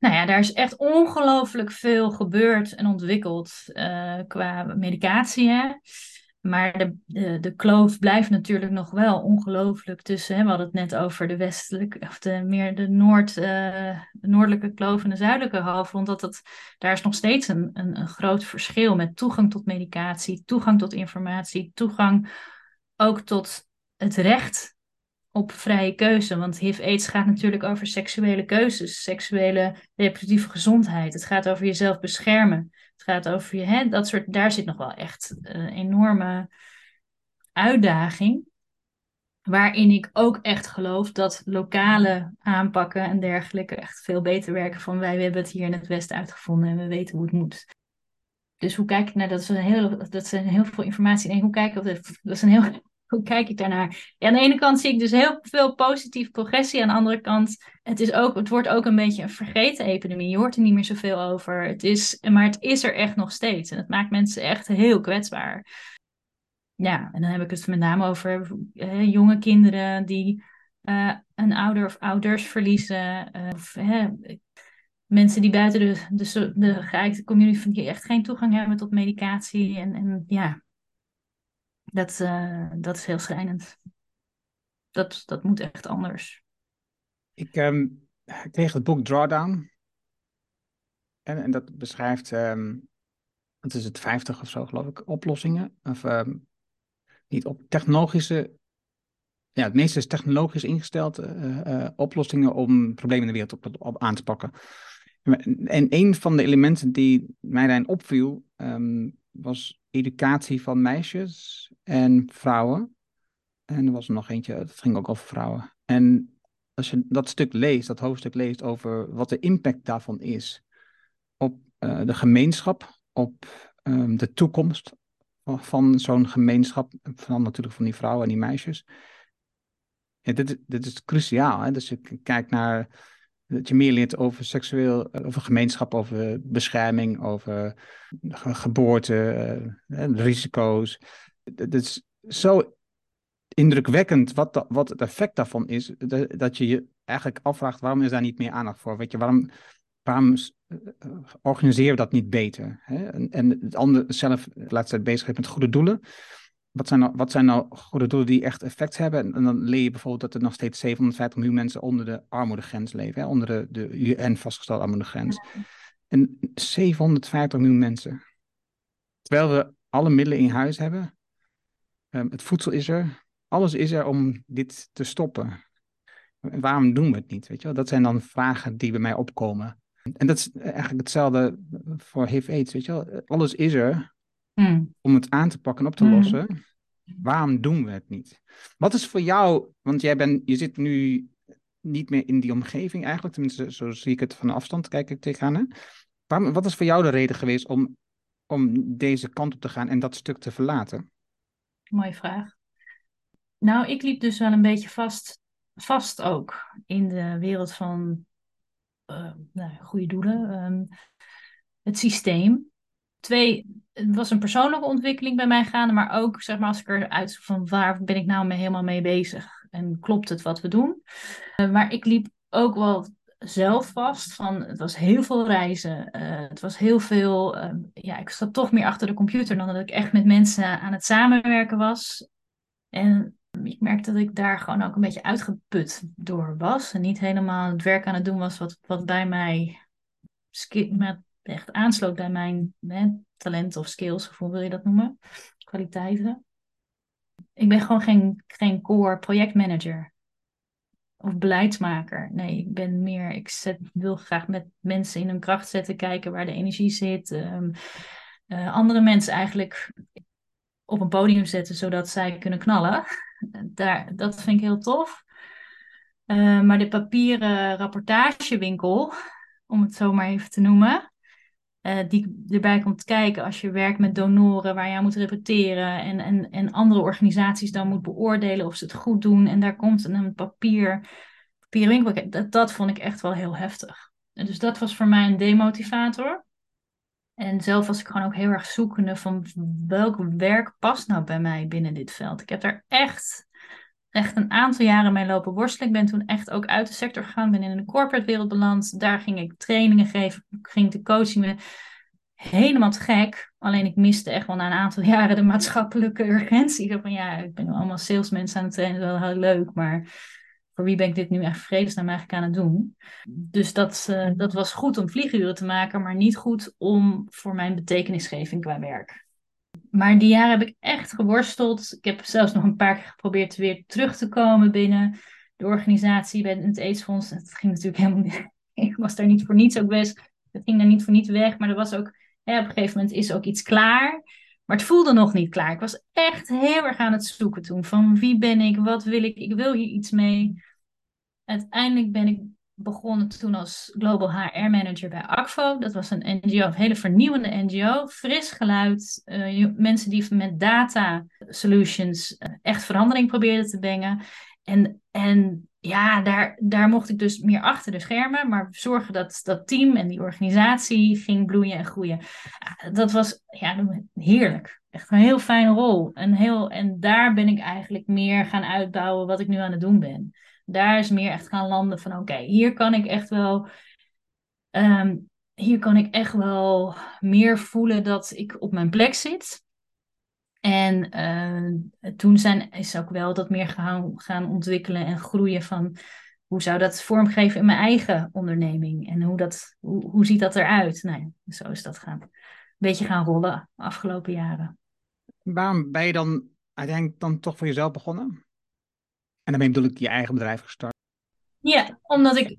Nou ja, daar is echt ongelooflijk veel gebeurd en ontwikkeld uh, qua medicatie. Hè? Maar de, de, de kloof blijft natuurlijk nog wel ongelooflijk tussen. Hè? We hadden het net over de westelijke, of de, meer de, noord, de noordelijke kloof en de zuidelijke halfrond. Dat het, daar is nog steeds een, een, een groot verschil met toegang tot medicatie, toegang tot informatie, toegang ook tot het recht op vrije keuze. Want HIV-AIDS gaat natuurlijk over seksuele keuzes, seksuele reproductieve gezondheid. Het gaat over jezelf beschermen. Het gaat over je, hè, dat soort, daar zit nog wel echt een enorme uitdaging. Waarin ik ook echt geloof dat lokale aanpakken en dergelijke echt veel beter werken. Van wij hebben het hier in het Westen uitgevonden en we weten hoe het moet. Dus hoe kijk ik naar dat? Is een heel, dat is heel veel informatie. En hoe kijk ik op? Dat is een heel hoe kijk ik daarnaar? aan de ene kant zie ik dus heel veel positieve progressie. Aan de andere kant, het, is ook, het wordt ook een beetje een vergeten epidemie. Je hoort er niet meer zoveel over. Het is, maar het is er echt nog steeds. En het maakt mensen echt heel kwetsbaar. Ja, en dan heb ik het met name over jonge kinderen die uh, een ouder of ouders verliezen. Uh, of mensen die buiten de, de, de geëikte community echt geen toegang hebben tot medicatie. En, en ja, dat, uh, dat is heel schrijnend. Dat, dat moet echt anders. Ik um, kreeg het boek Drawdown. En, en dat beschrijft, um, wat is het, 50 of zo geloof ik, oplossingen. Of um, niet op technologische, ja, het meeste is technologisch ingesteld, uh, uh, oplossingen om problemen in de wereld op, op aan te pakken. En een van de elementen die mij daarin opviel, was educatie van meisjes en vrouwen. En er was er nog eentje, dat ging ook over vrouwen. En als je dat stuk leest, dat hoofdstuk leest over wat de impact daarvan is op uh, de gemeenschap, op um, de toekomst van zo'n gemeenschap, vooral natuurlijk van die vrouwen en die meisjes. Ja, dit, dit is cruciaal. Hè? Dus je kijkt naar dat je meer leert over seksueel, eh, over gemeenschap, over bescherming, over geboorte, uh, risico's. Het is zo indrukwekkend wat, wat het effect daarvan is, dat je je eigenlijk afvraagt waarom is daar niet meer aandacht voor? Weet je, waarom, waarom organiseren we dat niet beter? Hè? En, en het andere zelf, de laatste tijd bezig met goede doelen wat zijn, nou, wat zijn nou goede doelen die echt effect hebben? En dan leer je bijvoorbeeld dat er nog steeds 750 miljoen mensen onder de armoedegrens leven, hè? onder de, de UN vastgestelde armoedegrens. En 750 miljoen mensen. Terwijl we alle middelen in huis hebben, um, het voedsel is er, alles is er om dit te stoppen. Waarom doen we het niet? Weet je wel? Dat zijn dan vragen die bij mij opkomen. En dat is eigenlijk hetzelfde voor HIV-AIDS. Weet je wel? Alles is er, Hmm. om het aan te pakken en op te hmm. lossen. Waarom doen we het niet? Wat is voor jou, want jij bent, je zit nu niet meer in die omgeving eigenlijk, tenminste zo zie ik het van de afstand, kijk ik tegenaan. Hè? Waarom, wat is voor jou de reden geweest om, om deze kant op te gaan en dat stuk te verlaten? Mooie vraag. Nou, ik liep dus wel een beetje vast, vast ook in de wereld van uh, nou, goede doelen. Um, het systeem. Twee, het was een persoonlijke ontwikkeling bij mij gaande, maar ook zeg maar als ik eruit van waar ben ik nou mee, helemaal mee bezig en klopt het wat we doen. Uh, maar ik liep ook wel zelf vast van het was heel veel reizen, uh, het was heel veel, uh, ja ik zat toch meer achter de computer dan dat ik echt met mensen aan het samenwerken was. En ik merkte dat ik daar gewoon ook een beetje uitgeput door was en niet helemaal het werk aan het doen was wat, wat bij mij echt aansloot bij mijn hè, talent of skills, of hoe wil je dat noemen? Kwaliteiten. Ik ben gewoon geen, geen core projectmanager of beleidsmaker. Nee, ik ben meer, ik zet, wil graag met mensen in hun kracht zetten, kijken waar de energie zit. Um, uh, andere mensen eigenlijk op een podium zetten zodat zij kunnen knallen. Daar, dat vind ik heel tof. Uh, maar de papieren rapportagewinkel, om het zo maar even te noemen, uh, die erbij komt kijken als je werkt met donoren waar je moet repeteren en, en, en andere organisaties dan moet beoordelen of ze het goed doen. En daar komt een papier, papieren winkel. Dat, dat vond ik echt wel heel heftig. En dus dat was voor mij een demotivator. En zelf was ik gewoon ook heel erg zoekende van welk werk past nou bij mij binnen dit veld. Ik heb daar echt echt een aantal jaren mee lopen worstelen. Ik ben toen echt ook uit de sector gegaan, ben in de corporate wereld beland. Daar ging ik trainingen geven, ging de coaching helemaal te gek. Alleen ik miste echt wel na een aantal jaren de maatschappelijke urgentie. Van ja, ik ben allemaal salesmensen aan het trainen, wel heel leuk, maar voor wie ben ik dit nu echt vredesnaam eigenlijk aan het doen? Dus dat, uh, dat was goed om vlieguren te maken, maar niet goed om voor mijn betekenisgeving qua werk. Maar die jaren heb ik echt geworsteld. Ik heb zelfs nog een paar keer geprobeerd weer terug te komen binnen de organisatie, bij het AIDS-fonds. Het ging natuurlijk helemaal niet. Ik was daar niet voor niets ook best. Het ging daar niet voor niets weg, maar er was ook op een gegeven moment is ook iets klaar. Maar het voelde nog niet klaar. Ik was echt heel erg aan het zoeken toen. Van wie ben ik? Wat wil ik? Ik wil hier iets mee. Uiteindelijk ben ik begonnen toen als Global HR Manager bij ACFO. Dat was een NGO, een hele vernieuwende NGO. Fris geluid. Uh, mensen die met data solutions uh, echt verandering probeerden te brengen. En, en ja, daar, daar mocht ik dus meer achter de schermen, maar zorgen dat dat team en die organisatie ging bloeien en groeien. Dat was ja, heerlijk. Echt een heel fijne rol. En, heel, en daar ben ik eigenlijk meer gaan uitbouwen wat ik nu aan het doen ben. Daar is meer echt gaan landen van oké, hier kan ik echt wel. Ehm, hier kan ik echt wel meer voelen dat ik op mijn plek zit. En uh, toen zijn, is ook wel dat meer gaan, gaan ontwikkelen en groeien van hoe zou dat vormgeven in mijn eigen onderneming en hoe, dat, hoe, hoe ziet dat eruit? Nou ja, zo is dat gaan, een beetje gaan rollen afgelopen jaren. Waarom ben je dan uiteindelijk dan toch voor jezelf begonnen? En daarmee bedoel ik je eigen bedrijf gestart. Ja, omdat ik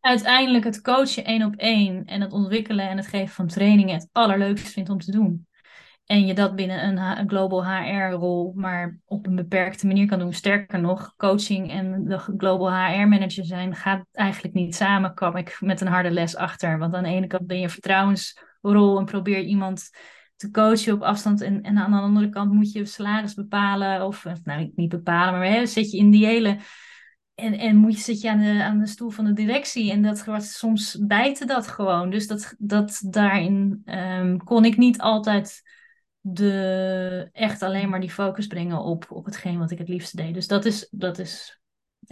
uiteindelijk het coachen één op één en het ontwikkelen en het geven van trainingen het allerleukste vind om te doen. En je dat binnen een, een global HR-rol maar op een beperkte manier kan doen. Sterker nog, coaching en de global HR-manager zijn gaat eigenlijk niet samen, kwam ik met een harde les achter. Want aan de ene kant ben je vertrouwensrol en probeer iemand te coachen op afstand. En, en aan de andere kant moet je salaris bepalen. Of nou, niet bepalen, maar hè, zet je in die hele. En, en moet je, zit je aan de, aan de stoel van de directie. En dat wordt soms bijten dat gewoon. Dus dat, dat daarin um, kon ik niet altijd de, echt alleen maar die focus brengen op, op hetgeen wat ik het liefste deed. Dus dat is, dat is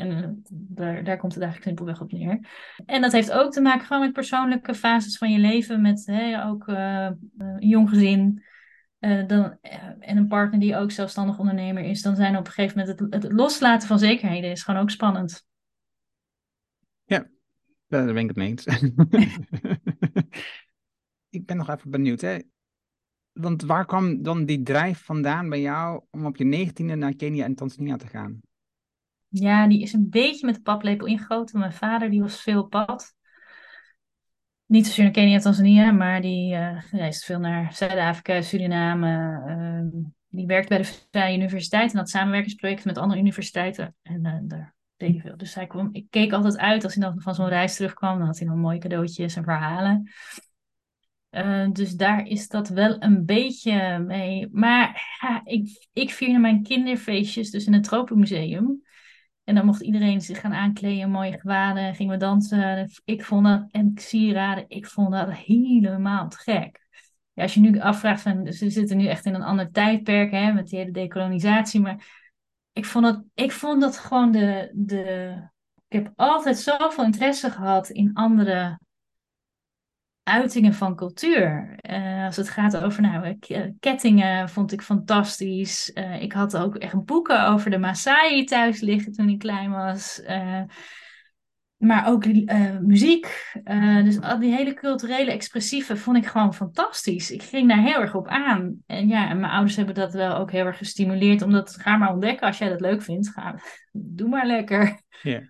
en uh, daar, daar komt het eigenlijk simpelweg op neer. En dat heeft ook te maken gewoon met persoonlijke fases van je leven. Met hè, ook uh, een jong gezin. Dan, en een partner die ook zelfstandig ondernemer is. Dan zijn op een gegeven moment het, het loslaten van zekerheden is gewoon ook spannend. Ja, daar ben ik het mee eens. ik ben nog even benieuwd. Hè? want waar kwam dan die drijf vandaan bij jou om op je negentiende naar Kenia en Tanzania te gaan? Ja, die is een beetje met de paplepel ingegoten. Mijn vader die was veel op pad. Niet zozeer naar Kenia en Tanzania, maar die uh, reisde veel naar Zuid-Afrika, Suriname. Uh, die werkte bij de Vrije Universiteit en had samenwerkingsprojecten met andere universiteiten. En uh, daar deed hij veel. Dus hij kwam, ik keek altijd uit als hij dan van zo'n reis terugkwam. Dan had hij nog mooie cadeautjes en verhalen. Uh, dus daar is dat wel een beetje mee. Maar ik, ik vierde mijn kinderfeestjes dus in het Tropenmuseum. En dan mocht iedereen zich gaan aankleden, mooie gewaden, gingen we dansen. Ik vond dat, en sieraden, ik vond dat helemaal te gek. Ja, als je nu afvraagt, van, we zitten nu echt in een ander tijdperk hè, met die hele decolonisatie. Maar ik vond dat, ik vond dat gewoon de, de. Ik heb altijd zoveel interesse gehad in andere uitingen van cultuur. Uh, als het gaat over nou, eh, kettingen, vond ik fantastisch. Uh, ik had ook echt boeken over de Maasai thuis liggen toen ik klein was. Maar ook muziek. dus al die hele culturele expressieve vond ik gewoon fantastisch. Ik ging daar heel erg op aan. En ja, en mijn ouders hebben dat wel ook heel erg gestimuleerd. Omdat, ga maar ontdekken als jij dat leuk vindt. Ga, doe maar lekker. Ja. Yeah.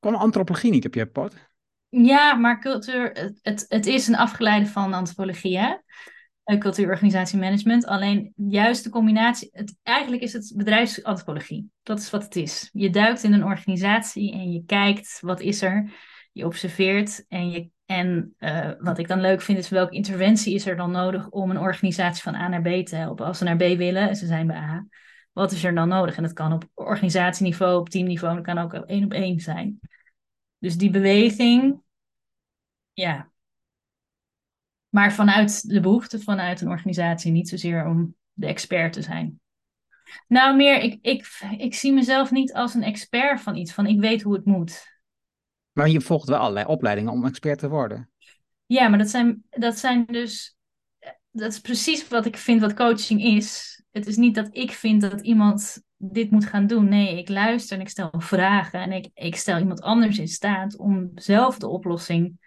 Kwam antropologie niet op je pad? Ja, maar cultuur, het, het, is een afgeleide van antropologie, hè? Eh, cultuurorganisatie management. Alleen juist de combinatie, het, eigenlijk is het bedrijfsantropologie. Dat is wat het is. Je duikt in een organisatie en je kijkt wat is er. Je observeert en, je, en uh, wat ik dan leuk vind is welke interventie is er dan nodig om een organisatie van A naar B te helpen. Als ze naar B willen en ze zijn bij A, wat is er dan nodig? En dat kan op organisatieniveau, op teamniveau, dat kan ook één op één zijn. Dus die beweging, ja. Maar vanuit de behoefte vanuit een organisatie, niet zozeer om de expert te zijn. Nou, meer, ik, ik, ik zie mezelf niet als een expert van iets, van ik weet hoe het moet. Maar je volgt wel allerlei opleidingen om expert te worden. Ja, maar dat zijn, dat zijn dus, dat is precies wat ik vind wat coaching is. Het is niet dat ik vind dat iemand dit moet gaan doen. Nee, ik luister en ik stel vragen en ik, ik stel iemand anders in staat om zelf de oplossing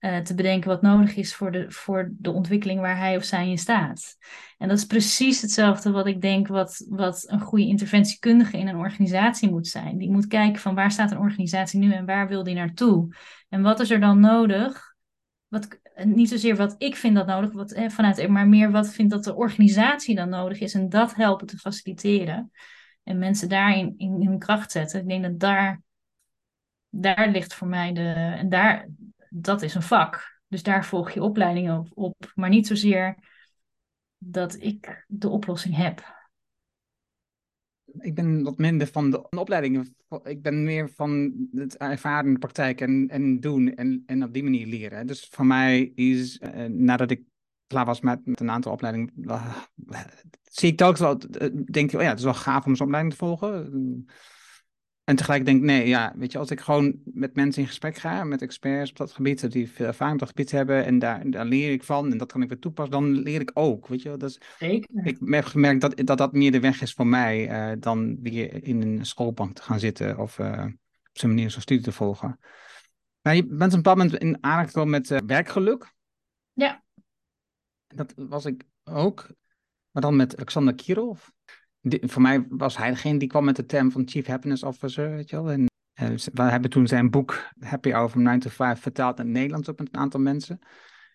uh, te bedenken wat nodig is voor de, voor de ontwikkeling waar hij of zij in staat. En dat is precies hetzelfde wat ik denk wat, wat een goede interventiekundige in een organisatie moet zijn. Die moet kijken van waar staat een organisatie nu en waar wil die naartoe. En wat is er dan nodig? Wat, niet zozeer wat ik vind dat nodig, wat, eh, vanuit, maar meer wat vindt dat de organisatie dan nodig is. En dat helpen te faciliteren. En mensen daarin in, in hun kracht zetten. Ik denk dat daar, daar ligt voor mij de. En daar, dat is een vak. Dus daar volg je opleidingen op, op, maar niet zozeer dat ik de oplossing heb. Ik ben wat minder van de opleidingen. Ik ben meer van het ervaren in de praktijk en, en doen en, en op die manier leren. Dus voor mij is, uh, nadat ik klaar was met, met een aantal opleidingen, uh, zie ik telkens wel, uh, denk je, oh ja, het is wel gaaf om zo'n opleiding te volgen. En tegelijk denk ik, nee, ja, weet je, als ik gewoon met mensen in gesprek ga, met experts op dat gebied, die veel ervaring op dat gebied hebben, en daar, daar leer ik van, en dat kan ik weer toepassen, dan leer ik ook, weet je. Dus Zeker. Ik heb gemerkt dat, dat dat meer de weg is voor mij, uh, dan weer in een schoolbank te gaan zitten, of uh, op zo'n manier zo'n studie te volgen. Maar je bent een bepaald moment in aanraking gekomen met uh, werkgeluk. Ja. Dat was ik ook, maar dan met Alexander Kirov voor mij was hij degene die kwam met de term van Chief Happiness Officer, weet je wel. En uh, we hebben toen zijn boek Happy Hour from 9 to 5 vertaald in het Nederlands op een aantal mensen.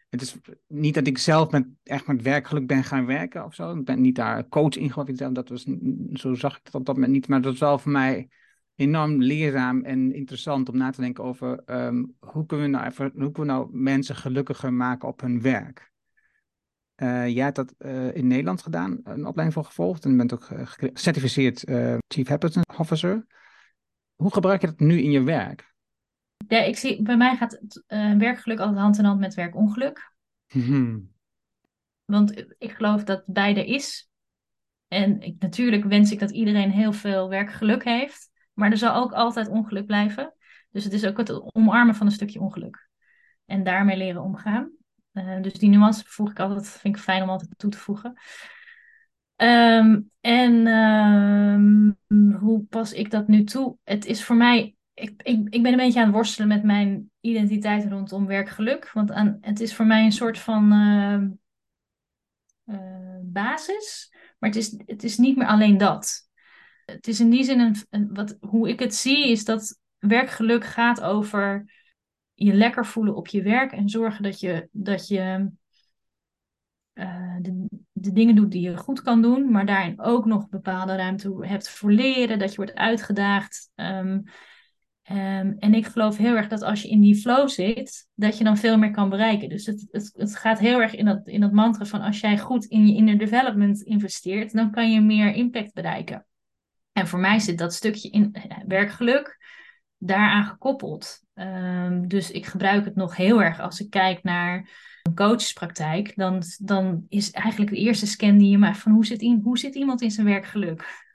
Het is niet dat ik zelf met, echt met werkgeluk ben gaan werken of zo. Ik ben niet daar coach in geworden. Dat was, zo zag ik het op dat moment niet. Maar dat was wel voor mij enorm leerzaam en interessant om na te denken over um, hoe, kunnen we nou hoe kunnen we nou mensen gelukkiger maken op hun werk. Uh, jij hebt dat uh, in Nederland gedaan, een opleiding voor gevolgd en bent ook gecertificeerd uh, Chief Happiness Officer. Hoe gebruik je dat nu in je werk? Ja, ik zie, bij mij gaat het, werkgeluk altijd hand in hand met werkongeluk. Hmm. Want ik geloof dat beide is. En ik, natuurlijk wens ik dat iedereen heel veel werkgeluk heeft. Maar er zal ook altijd ongeluk blijven. Dus het is ook het omarmen van een stukje ongeluk. En daarmee leren omgaan. Uh, dus die nuance voeg ik altijd, vind ik fijn om altijd toe te voegen. Um, en um, hoe pas ik dat nu toe? Het is voor mij, ik, ik, ik ben een beetje aan het worstelen met mijn identiteit rondom werkgeluk. Want aan, het is voor mij een soort van uh, uh, basis, maar het is, het is niet meer alleen dat. Het is in die zin, een, een, wat, hoe ik het zie, is dat werkgeluk gaat over je lekker voelen op je werk en zorgen dat je, dat je uh, de, de dingen doet die je goed kan doen, maar daarin ook nog bepaalde ruimte hebt voor leren, dat je wordt uitgedaagd. Um, um, en ik geloof heel erg dat als je in die flow zit, dat je dan veel meer kan bereiken. Dus het, het, het gaat heel erg in dat, in dat mantra van als jij goed in je inner development investeert, dan kan je meer impact bereiken. En voor mij zit dat stukje in eh, werkgeluk daaraan gekoppeld. Um, dus ik gebruik het nog heel erg als ik kijk naar een coachespraktijk. Dan, dan is eigenlijk de eerste scan die je maakt van hoe zit, hoe zit iemand in zijn werkgeluk?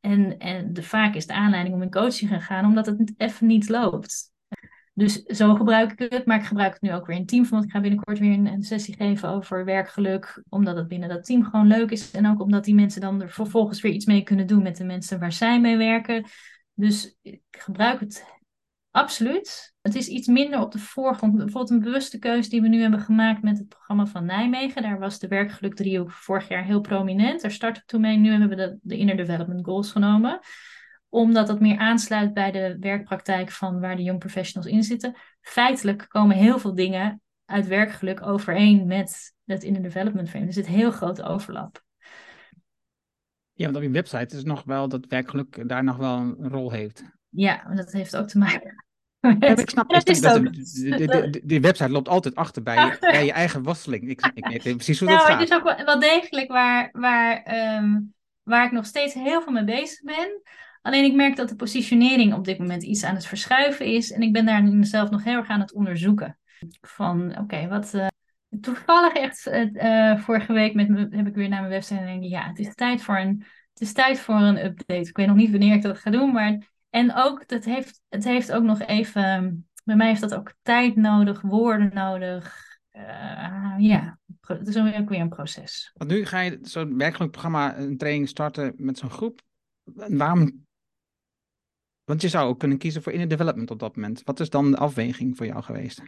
En, en de, vaak is de aanleiding om in coaching te gaan omdat het even niet loopt. Dus zo gebruik ik het, maar ik gebruik het nu ook weer in team. Want ik ga binnenkort weer een, een, sessie geven over werkgeluk. Omdat het binnen dat team gewoon leuk is. En ook omdat die mensen dan er vervolgens weer iets mee kunnen doen met de mensen waar zij mee werken. Dus ik gebruik het Absoluut. Het is iets minder op de voorgrond. Bijvoorbeeld een bewuste keuze die we nu hebben gemaakt met het programma van Nijmegen. Daar was de werkgeluk driehoek vorig jaar heel prominent. Daar starten we toen mee. Nu hebben we de, de Inner Development Goals genomen. Omdat dat meer aansluit bij de werkpraktijk van waar de young professionals in zitten. Feitelijk komen heel veel dingen uit werkgeluk overeen met het Inner Development Frame. Er zit heel grote overlap. Ja, want op je website is nog wel dat werkgeluk daar nog wel een rol heeft. Ja, dat heeft ook te maken ik snap dat, is dat de, de, website loopt altijd achter bij, Je, bij je eigen worsteling. Ik, ik weet precies hoe nou, dat gaat. Het is ook wel, degelijk waar, waar, um, waar ik nog steeds heel veel mee bezig ben. Alleen ik merk dat de positionering op dit moment iets aan het verschuiven is. En ik ben daar mezelf nog heel erg aan het onderzoeken. Van oké, wat. Uh, toevallig echt uh, vorige week met me, heb ik weer naar mijn website en denk ik, ja, het is tijd voor een het is tijd voor een update. Ik weet nog niet wanneer ik dat ga doen, maar en ook, dat heeft, het heeft ook nog even, bij mij heeft dat ook tijd nodig, woorden nodig. Uh, ja, het is ook weer een proces. Want nu ga je zo'n werkelijk programma, een training starten met zo'n groep. Waarom? Want je zou ook kunnen kiezen voor inner development op dat moment. Wat is dan de afweging voor jou geweest?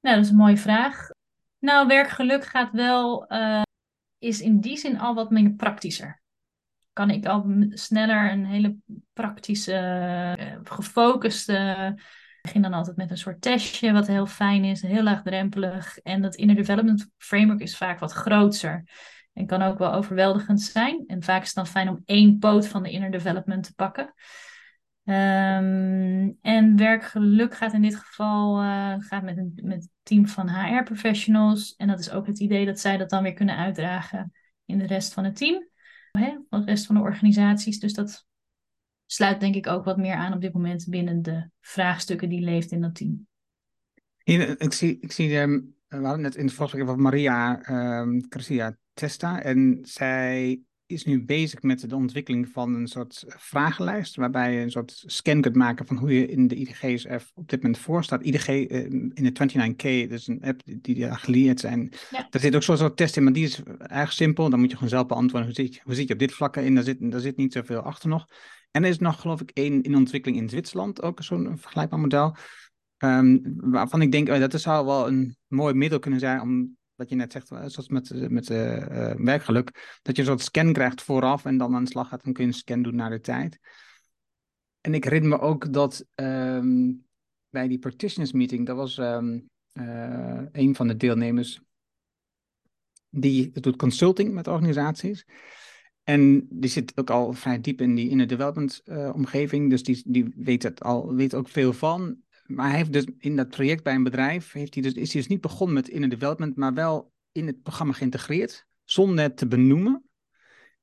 Nou, dat is een mooie vraag. Nou, werkgeluk gaat wel, uh, is in die zin al wat minder praktischer. Kan ik al sneller een hele praktische, uh, gefocuste. Ik begin dan altijd met een soort testje, wat heel fijn is, heel laagdrempelig. En dat inner development framework is vaak wat groter. En kan ook wel overweldigend zijn. En vaak is het dan fijn om één poot van de inner development te pakken. Um, en werkgeluk gaat in dit geval uh, gaat met, een, met een team van HR-professionals. En dat is ook het idee dat zij dat dan weer kunnen uitdragen in de rest van het team. Hè, de rest van de organisaties. Dus dat sluit denk ik ook wat meer aan op dit moment binnen de vraagstukken die leeft in dat team. Ik zie, ik zie um, we net in het vorige van Maria um, Garcia Testa. En zij is nu bezig met de ontwikkeling van een soort vragenlijst, waarbij je een soort scan kunt maken van hoe je in de IDG's op dit moment voor staat. IDG uh, in de 29K, dus een app die, die geleerd zijn. Ja. Daar zit ook zo'n soort test in, maar die is erg simpel. Dan moet je gewoon zelf beantwoorden, hoe zit, je, hoe zit je op dit vlak in? Daar zit, daar zit niet zoveel achter nog. En er is nog, geloof ik, één in ontwikkeling in Zwitserland, ook zo'n vergelijkbaar model. Um, waarvan ik denk, oh, dat zou wel een mooi middel kunnen zijn om wat je net zegt, zoals met, met uh, werkgeluk, dat je soort scan krijgt vooraf en dan aan de slag gaat, dan kun je een scan doen naar de tijd. En ik herinner me ook dat um, bij die practitioners meeting, dat was uh, een van de deelnemers, die doet consulting met organisaties. En die zit ook al vrij diep in die inner development uh, omgeving, dus die, die weet, het al, weet ook veel van maar hij heeft dus in dat project bij een bedrijf, heeft hij dus, is hij dus niet begonnen met inner development, maar wel in het programma geïntegreerd, zonder het te benoemen.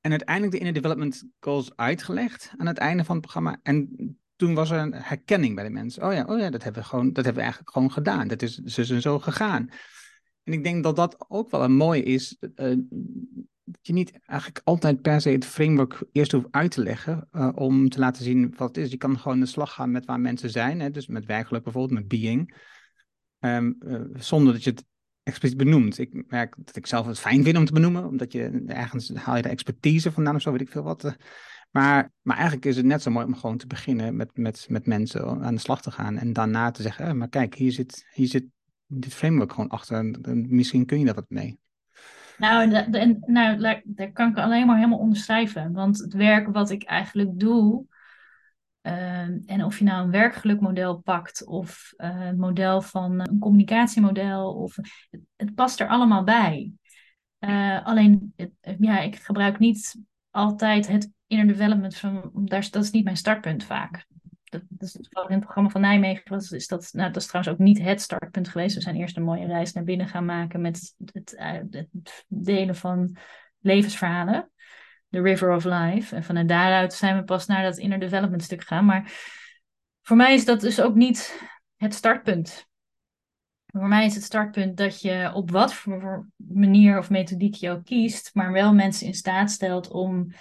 En uiteindelijk de inner development goals uitgelegd aan het einde van het programma. En toen was er een herkenning bij de mensen. Oh ja, oh ja dat, hebben we gewoon, dat hebben we eigenlijk gewoon gedaan. Dat is dus en zo gegaan. En ik denk dat dat ook wel een mooi is. Dat je niet eigenlijk altijd per se het framework eerst hoeft uit te leggen uh, om te laten zien wat het is. Je kan gewoon de slag gaan met waar mensen zijn, hè, dus met werkelijk bijvoorbeeld, met being, um, uh, zonder dat je het expliciet benoemt. Ik merk dat ik zelf het fijn vind om te benoemen, omdat je ergens haal je de expertise vandaan of zo, weet ik veel wat. Uh, maar, maar eigenlijk is het net zo mooi om gewoon te beginnen met, met, met mensen aan de slag te gaan en daarna te zeggen, eh, maar kijk, hier zit, hier zit dit framework gewoon achter en misschien kun je daar wat mee. Nou, de, nou, daar kan ik alleen maar helemaal onderschrijven. Want het werk wat ik eigenlijk doe, uh, en of je nou een werkgelukmodel pakt of uh, een model van een communicatiemodel, of, het, past er allemaal bij. Uh, alleen, het, ja, ik gebruik niet altijd het inner development van, daar, dat is niet mijn startpunt vaak dat, is in het programma van Nijmegen is dat, nou, dat is trouwens ook niet het startpunt geweest. We zijn eerst een mooie reis naar binnen gaan maken met het, het, het delen van levensverhalen. The River of Life. En vanuit daaruit zijn we pas naar dat inner development stuk gegaan. Maar voor mij is dat dus ook niet het startpunt. Voor mij is het startpunt dat je op wat voor manier of methodiek je ook kiest, maar wel mensen in staat stelt om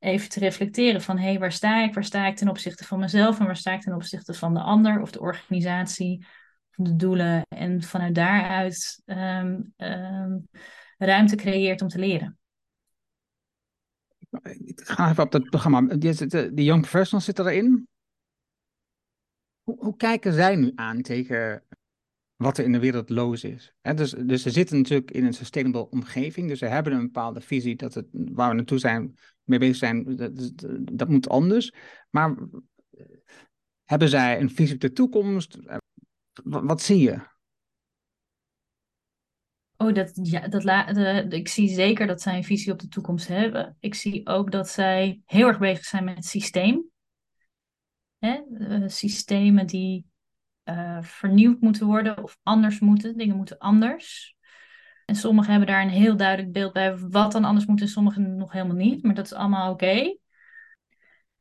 even te reflecteren van hé, hey, waar sta ik? Waar sta ik ten opzichte van mezelf en waar sta ik ten opzichte van de ander of de organisatie, de doelen en vanuit daaruit um, um, ruimte creëert om te leren. Ik ga even op dat programma. De Young Professionals zitten erin. Hoe, hoe kijken zij nu aan tegen wat er in de wereld los is. dus, dus ze zitten natuurlijk in een sustainable omgeving, dus ze hebben een bepaalde visie dat het, waar we naartoe zijn, mee bezig zijn, dat, dat moet anders. Maar hebben zij een visie op de toekomst? Wat, wat zie je? Oh, dat, ja, dat ik zie zeker dat zij een visie op de toekomst hebben. Ik zie ook dat zij heel erg bezig zijn met het systeem. Uh, systemen die uh, vernieuwd moeten worden of anders moeten. Dingen moeten anders. En sommigen hebben daar een heel duidelijk beeld bij wat dan anders moet en sommigen nog helemaal niet. Maar dat is allemaal oké.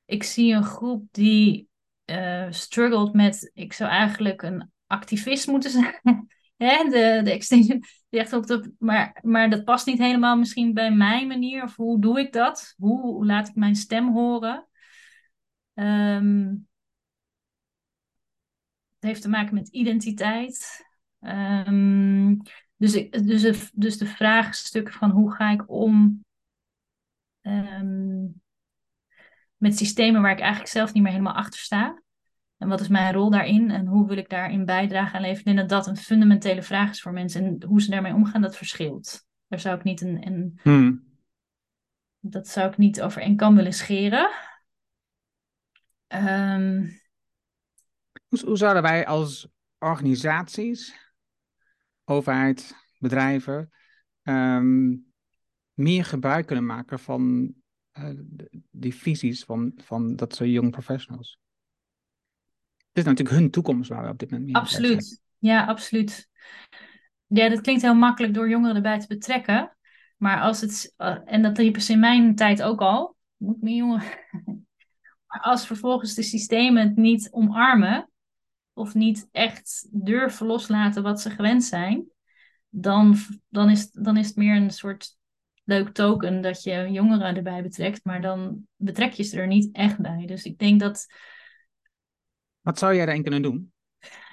Ik zie een groep die uh, struggelt met, ik zou eigenlijk een activist moeten zijn. hè, de, de extension, die echt op de, maar, maar dat past niet helemaal misschien bij mijn manier. Of hoe doe ik dat? Hoe laat ik mijn stem horen? Ehm, heeft te maken met identiteit. Ehm, dus, ik, dus, de, dus de vraagstuk van hoe ga ik om ehm, met systemen waar ik eigenlijk zelf niet meer helemaal achter sta. En wat is mijn rol daarin en hoe wil ik daarin bijdragen aan leven? Ik denk dat dat een fundamentele vraag is voor mensen. En hoe ze daarmee omgaan, dat verschilt. Daar zou ik niet een, een Hmm. dat zou ik niet over één kam willen scheren. Ehm, Hoe, hoe zouden wij als organisaties, overheid, bedrijven, ehm, meer gebruik kunnen maken van eh, die visies van, van dat soort young professionals? Het is natuurlijk hun toekomst waar we op dit moment mee bezig zijn. absoluut. Ja, absoluut. Ja, dat klinkt heel makkelijk door jongeren erbij te betrekken. Maar als het, eh, en dat riepen ze in mijn tijd ook al, moet meer jongen. Maar als vervolgens de systemen het niet omarmen, of niet echt durven loslaten wat ze gewend zijn, dan, dan, is, dan is het meer een soort leuk token dat je jongeren erbij betrekt, maar dan betrek je ze er niet echt bij. Dus ik denk dat Wat zou jij daarin kunnen doen?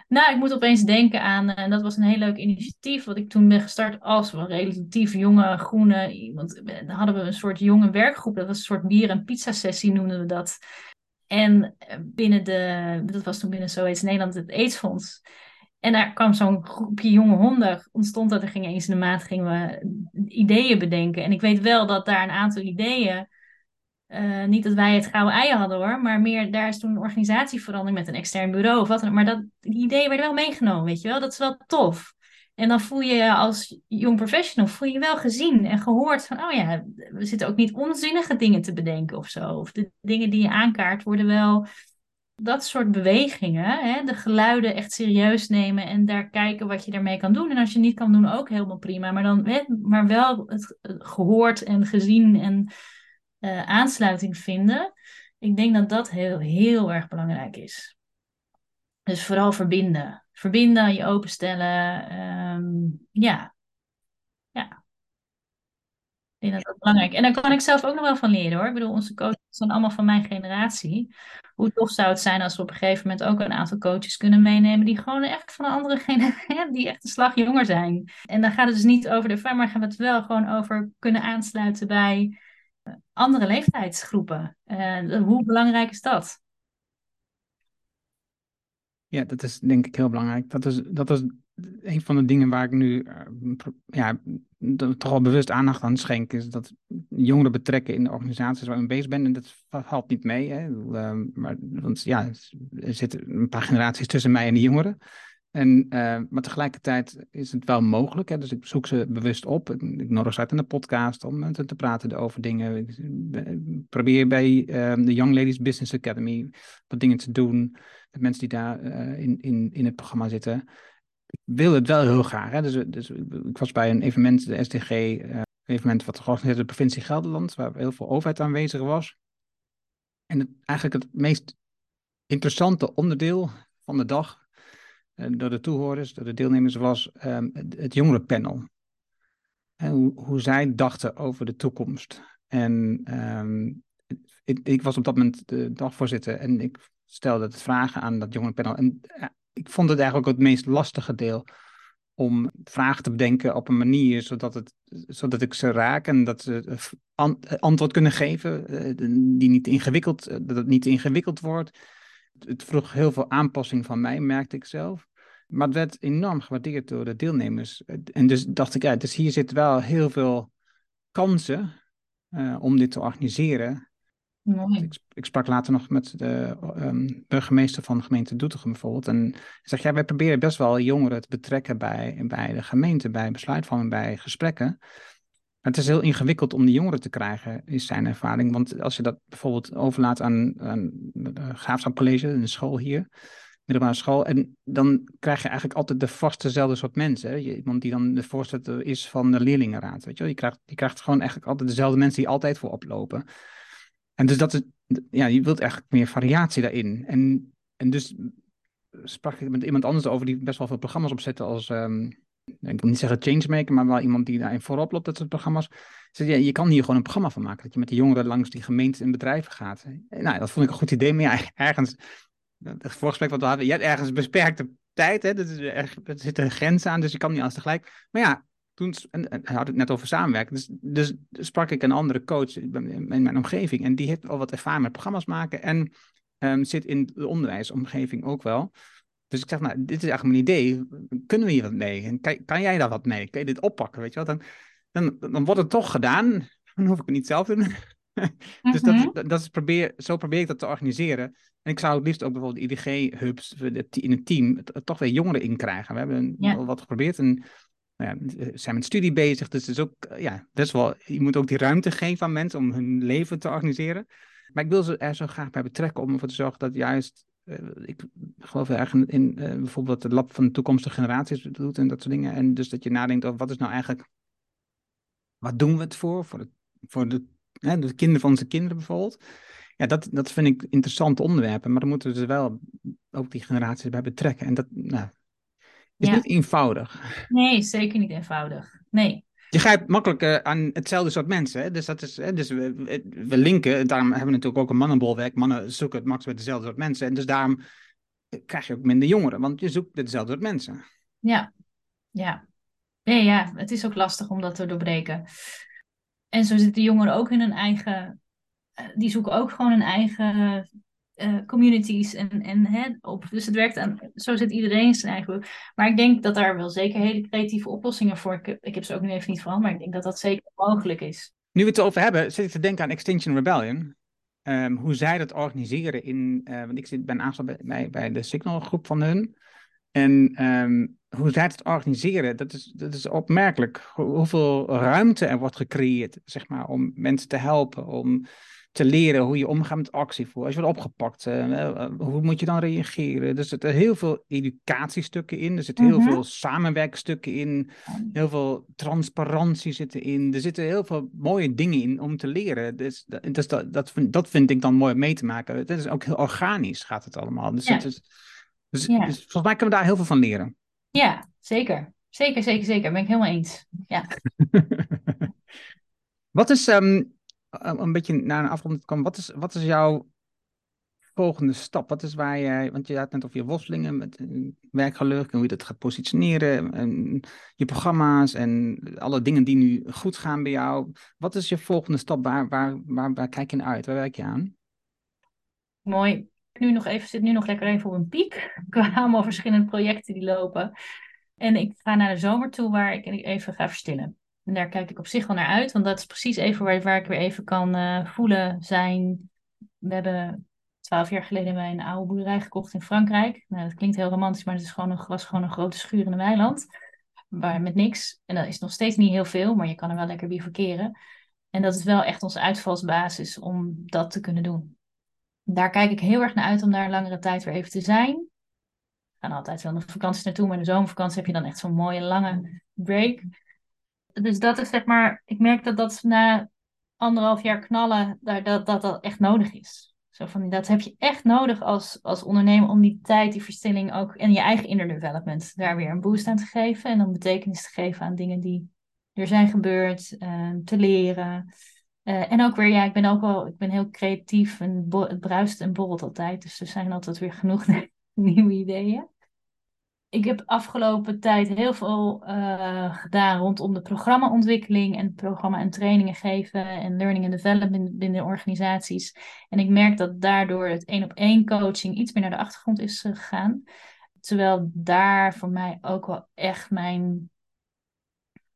Nou, ik moet opeens denken aan, en dat was een heel leuk initiatief, wat ik toen ben gestart als een relatief jonge groene iemand. Dan hadden we een soort jonge werkgroep, dat was een soort bier- en pizza-sessie noemden we dat. En eh, binnen de, dat was toen binnen zoiets Nederland het AIDS-fonds. En daar kwam zo'n groepje jonge honden, ontstond dat er gingen eens in de maand gingen we ideeën bedenken. En ik weet wel dat daar een aantal ideeën eh, niet dat wij het gouden ei hadden hoor, maar meer daar is toen een organisatieverandering met een extern bureau of wat dan ook. Maar dat, die ideeën werden wel meegenomen, weet je wel. Dat is wel tof. En dan voel je je als jong professional, voel je wel gezien en gehoord van, oh ja, we zitten ook niet onzinnige dingen te bedenken of zo. Of de dingen die je aankaart worden wel dat soort bewegingen, hè, de geluiden echt serieus nemen en daar kijken wat je daarmee kan doen. En als je niet kan doen, ook helemaal prima. Maar, dan, hè, maar wel het het gehoord en gezien en eh, aansluiting vinden. Ik denk dat dat heel, heel erg belangrijk is. Dus vooral verbinden. Verbinden, je openstellen. ehm, ja. Ja. Ik denk dat dat belangrijk. En daar kan ik zelf ook nog wel van leren hoor. Ik bedoel, onze coaches zijn allemaal van mijn generatie. Hoe tof zou het zijn als we op een gegeven moment ook een aantal coaches kunnen meenemen die gewoon echt van een andere generatie, die echt een slag jonger zijn. En dan gaat het dus niet over de ervaring, maar gaan we het wel gewoon over kunnen aansluiten bij andere leeftijdsgroepen. Eh, hoe belangrijk is dat? Ja, dat is denk ik heel belangrijk. Dat is, dat is een van de dingen waar ik nu eh, ja, toch al bewust aandacht aan schenk. Is dat jongeren betrekken in de organisaties waar ik bezig ben. En dat valt niet mee. Hè? Ehm, maar, want ja, er zitten een paar generaties tussen mij en de jongeren. En, eh, maar tegelijkertijd is het wel mogelijk. Hè? Dus ik zoek ze bewust op. Ik, nodig ze uit in de podcast om met hen te praten over dingen. Ik eh, probeer bij de Young Ladies Business Academy wat dingen te doen. Met mensen die daar eh, in, in, in het programma zitten. Wil het wel heel graag. Hè? Dus, dus ik was bij een evenement, de SDG, eh evenement wat georganiseerd door de provincie Gelderland, waar heel veel overheid aanwezig was. En het, eigenlijk het meest interessante onderdeel van de dag eh, door de toehoorders, door de deelnemers, was ehm, het, jongerenpanel. En hoe, zij dachten over de toekomst. En ehm, ik was op dat moment de dagvoorzitter en ik stelde het vragen aan dat jongerenpanel. En eh, ik vond het eigenlijk ook het meest lastige deel om vragen te bedenken op een manier zodat, het, zodat ik ze raak en dat ze eh, eh, antwoord kunnen geven die niet ingewikkeld, dat het niet ingewikkeld wordt. Het vroeg heel veel aanpassing van mij, merkte ik zelf. Maar het werd enorm gewaardeerd door de deelnemers. En dus dacht ik, ja, dus hier zit wel heel veel kansen om dit te organiseren. Ik, sprak later nog met de ehm, burgemeester van de gemeente Doetinchem bijvoorbeeld. En hij zegt, ja, wij proberen best wel jongeren te betrekken bij, bij de gemeente, bij besluitvorming, bij gesprekken. Maar het is heel ingewikkeld om die jongeren te krijgen, is zijn ervaring. Want als je dat bijvoorbeeld overlaat aan, aan het Graafschap College, een school hier, middelbare school, en dan krijg je eigenlijk altijd de vastezelfde soort mensen. Iemand die dan de voorzitter is van de leerlingenraad, weet je wel. Je krijgt, krijgt gewoon eigenlijk altijd dezelfde mensen die altijd voor oplopen. En dus dat is, ja, je wilt eigenlijk meer variatie daarin. En, en dus sprak ik met iemand anders over die best wel veel programma's opzette als, ehm, ik wil niet zeggen changemaker, maar wel iemand die daarin voorop loopt, dat soort programma's. Zei, ja, je kan hier gewoon een programma van maken, dat je met de jongeren langs die gemeenten en bedrijven gaat. Nou, dat vond ik een goed idee, maar ja, ergens, het voorgesprek wat we hadden, je hebt ergens beperkte tijd, hè, er, er zit een grens aan, dus je kan niet alles tegelijk. Maar ja, toen en, en had het net over samenwerken. Dus, dus sprak ik een andere coach in mijn omgeving. En die heeft al wat ervaring met programma's maken. En um, zit in de onderwijsomgeving ook wel. Dus ik zeg, nou, dit is eigenlijk mijn idee. Kunnen we hier wat mee? En kan, kan jij daar wat mee? Kan je dit oppakken? Weet je wel? Dan, dan, dan wordt het toch gedaan. Dan hoef ik het niet zelf te doen. dus dat, mhm. dat is probeer, zo probeer ik dat te organiseren. En ik zou het liefst ook bijvoorbeeld IDG-hubs in het team toch weer jongeren in krijgen. We hebben ja. wat geprobeerd en nou ja, zijn met studie bezig. Dus is ook, ja, best wel, je moet ook die ruimte geven aan mensen om hun leven te organiseren. Maar ik wil ze er zo graag bij betrekken om ervoor te zorgen dat juist, uh, ik geloof erg in, in uh, bijvoorbeeld het lab van de toekomstige generaties doet en dat soort dingen. En dus dat je nadenkt over wat is nou eigenlijk, wat doen we het voor? Voor de, voor de, hè, de kinderen van onze kinderen bijvoorbeeld. Ja, dat, dat vind ik interessante onderwerpen, maar dan moeten we dus wel ook die generaties bij betrekken. En dat nou, is niet eenvoudig. Nee, zeker niet eenvoudig. Nee. Je grijpt makkelijk uh, aan hetzelfde soort mensen. Hè? Dus, dat is, hè? dus we, we, linken, daarom hebben we natuurlijk ook een mannenbolwerk. Mannen zoeken het max met dezelfde soort mensen. En dus daarom krijg je ook minder jongeren, want je zoekt dezelfde soort mensen. Ja, ja. Nee, ja, het is ook lastig om dat te doorbreken. En zo zitten jongeren ook in hun eigen. Eh, die zoeken ook gewoon een eigen uh, communities en, en hè, op. Dus het werkt aan, zo zit iedereen zijn eigen. Maar ik denk dat daar wel zeker hele creatieve oplossingen voor. Ik, ik heb ze ook nu even niet van, maar ik denk dat dat zeker mogelijk is. Nu we het erover hebben, zit ik te denken aan Extinction Rebellion. Um, hoe zij dat organiseren in. Uh, want ik zit, ben aangesloten bij, bij de Signal groep van hun. En um, hoe zij het organiseren, dat is, dat is opmerkelijk. Hoeveel ruimte er wordt gecreëerd, zeg maar, om mensen te helpen. Om te leren hoe je omgaat met actievoer. Als je wordt opgepakt, uh, hoe moet je dan reageren? Er zitten heel veel educatiestukken in, er zitten heel mhm. veel samenwerkstukken in, heel veel transparantie zitten in. Er zitten heel veel mooie dingen in om te leren. Dus, dus dat, dat, vind, dat vind ik dan mooi om mee te maken. Het is ook heel organisch gaat het allemaal. Dus, ja. is, dus, dus volgens mij kunnen we daar heel veel van leren. Ja, zeker. Zeker, zeker, zeker. Ben ik helemaal eens. Ja. Wat is um, een beetje naar een afronding te komen, wat is, wat is jouw volgende stap? Wat is waar jij, want je had net over je worstelingen met werkgeluk en hoe je dat gaat positioneren, en je programma's en alle dingen die nu goed gaan bij jou. Wat is je volgende stap? Waar, waar, waar, kijk je naar uit? Waar werk je aan? Mooi. Nu nog even, zit nu nog lekker even op een piek. Heb allemaal verschillende projecten die lopen. En ik ga naar de zomer toe waar ik even ga verstillen. En daar kijk ik op zich wel naar uit, want dat is precies even waar, ik weer even kan uh, voelen, zijn. We hebben twaalf jaar geleden bij een oude boerderij gekocht in Frankrijk. Nou, dat klinkt heel romantisch, maar het is gewoon een, was gewoon een grote schuur in een weiland. Waar, met niks. En dat is nog steeds niet heel veel, maar je kan er wel lekker bivakeren. En dat is wel echt onze uitvalsbasis om dat te kunnen doen. Daar kijk ik heel erg naar uit om daar een langere tijd weer even te zijn. We gaan altijd wel nog vakanties naartoe, maar in de zomervakantie heb je dan echt zo'n mooie lange break dus dat is zeg maar, ik merk dat dat na anderhalf jaar knallen, dat dat, dat, dat echt nodig is. Zo van, dat heb je echt nodig als, als ondernemer om die tijd, die verstilling ook en je eigen inner development daar weer een boost aan te geven. En dan betekenis te geven aan dingen die er zijn gebeurd, uh, te leren. Uh, en ook weer, ja, ik ben ook wel, ik ben heel creatief en het bruist en borrelt altijd. Dus er zijn altijd weer genoeg nieuwe ideeën ik heb afgelopen tijd heel veel uh, gedaan rondom de programmaontwikkeling en programma- en trainingen geven en learning and development binnen organisaties. En ik merk dat daardoor het één op één coaching iets meer naar de achtergrond is eh, gegaan. Terwijl daar voor mij ook wel echt mijn.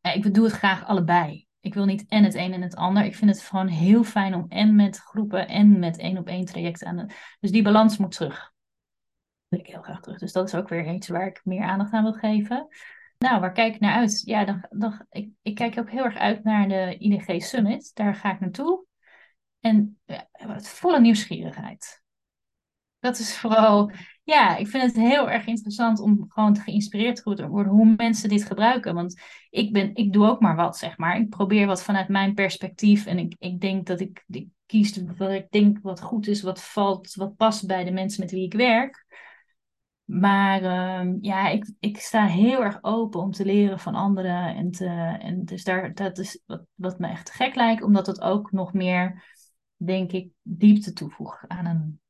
Ja, ik doe het graag allebei. Ik wil niet en het een en het ander. Ik vind het gewoon heel fijn om en met groepen en met één op één trajecten aan. Dus die balans moet terug wil ik heel graag terug. Dus dat is ook weer iets waar ik meer aandacht aan wil geven. Nou, waar kijk ik naar uit? Ja, dan, ik, ik kijk ook heel erg uit naar de IDG Summit. Daar ga ik naartoe. En ja, volle nieuwsgierigheid. Dat is vooral, ja, ik vind het heel erg interessant om gewoon geïnspireerd te worden hoe mensen dit gebruiken. Want ik, ben, ik doe ook maar wat, zeg maar. Ik probeer wat vanuit mijn perspectief. En ik, ik denk dat ik, ik kies wat ik denk wat goed is, wat valt, wat past bij de mensen met wie ik werk. Maar ehm, ja, ik, ik sta heel erg open om te leren van anderen. En, te, en dus daar, dat is wat, wat me echt gek lijkt, omdat het ook nog meer, denk ik, diepte toevoegt aan een,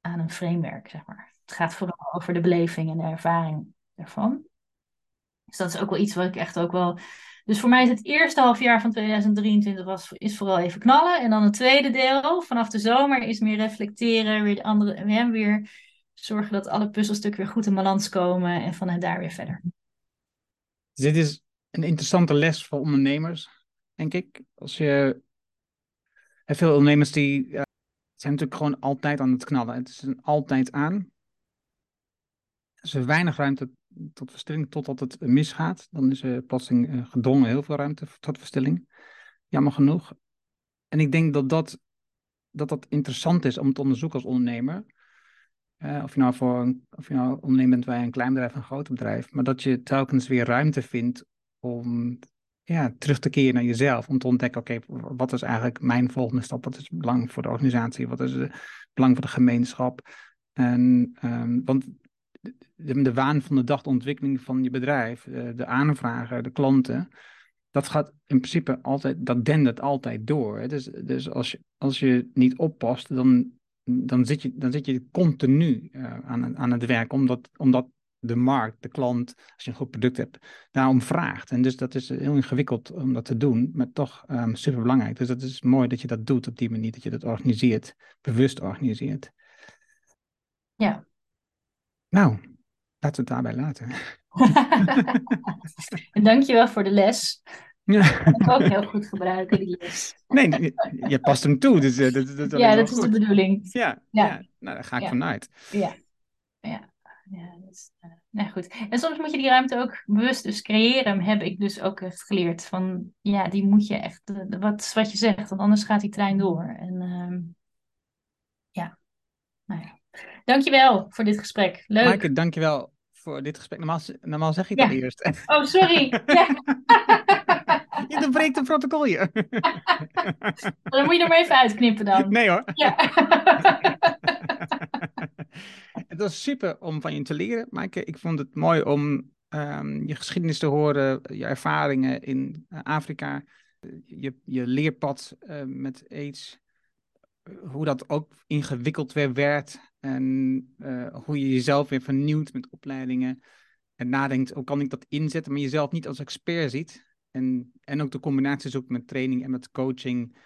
aan een framework, zeg maar. Het gaat vooral over de beleving en de ervaring ervan. Dus dat is ook wel iets wat ik echt ook wel. Dus voor mij is het eerste half jaar van 2023 was, is vooral even knallen. En dan het tweede deel, vanaf de zomer, is meer reflecteren, weer de andere, weer zorgen dat alle puzzelstukken weer goed in balans komen en van daar weer verder. Dit is een interessante les voor ondernemers, denk ik. Als je, veel ondernemers die zijn natuurlijk gewoon altijd aan het knallen. Het is altijd aan. Er is weinig ruimte tot verstilling totdat het misgaat. Dan is er plotseling uh, gedwongen heel veel ruimte tot verstilling. Jammer genoeg. En ik denk dat dat, dat dat interessant is om te onderzoeken als ondernemer. Uh, of je nou voor een, of je nou ondernemer bent bij een klein bedrijf of een groot bedrijf, maar dat je telkens weer ruimte vindt om ja, terug te keren naar jezelf. Om te ontdekken, oké, wat is eigenlijk mijn volgende stap? Wat is belang voor de organisatie? Wat is het belang voor de gemeenschap? En, um, want de, de, waan van de dag, de ontwikkeling van je bedrijf, de, eh, de aanvragen, de klanten, dat gaat in principe altijd, dat dendert altijd door. Dus, dus als, je, als je niet oppast, dan dan zit je, dan zit je continu uh, aan, aan het werk, omdat, omdat de markt, de klant, als je een goed product hebt, daarom vraagt. En dus dat is heel ingewikkeld om dat te doen, maar toch um, ehm, super belangrijk. Dus dat is mooi dat je dat doet op die manier, dat je dat organiseert, bewust organiseert. Ja. Nou, laten we het daarbij laten. en dankjewel voor de les. Ja. Dat kan ik ook heel goed gebruiken, die les. Nee, je past hem toe. Dus, uh, dat, dat, ja, dat is de bedoeling. Ja, ja. ja. nou, daar ga ik vanuit. Ja, ja. ja dus, uh, nou goed. En soms moet je die ruimte ook bewust dus creëren, heb ik dus ook echt geleerd. Van, ja, die moet je echt, uh, wat, wat je zegt, want anders gaat die trein door. En uh, ja, nou ja. Dankjewel voor dit gesprek. Leuk. Maaike, dankjewel voor dit gesprek. Normaal, normaal zeg je dat eerst. Oh, sorry. Ja. Je breekt een protocol hier. dan moet je er maar even uitknippen dan. Nee hoor. Ja. het was super om van je te leren, Maaike. Ik vond het mooi om um, je geschiedenis te horen, je ervaringen in uh, Afrika, je, je leerpad uh, met AIDS, hoe dat ook ingewikkeld weer werd en uh, hoe je jezelf weer vernieuwt met opleidingen. En nadenkt, hoe kan ik dat inzetten, maar jezelf niet als expert ziet. En, en ook de combinatie zoekt met training en met coaching.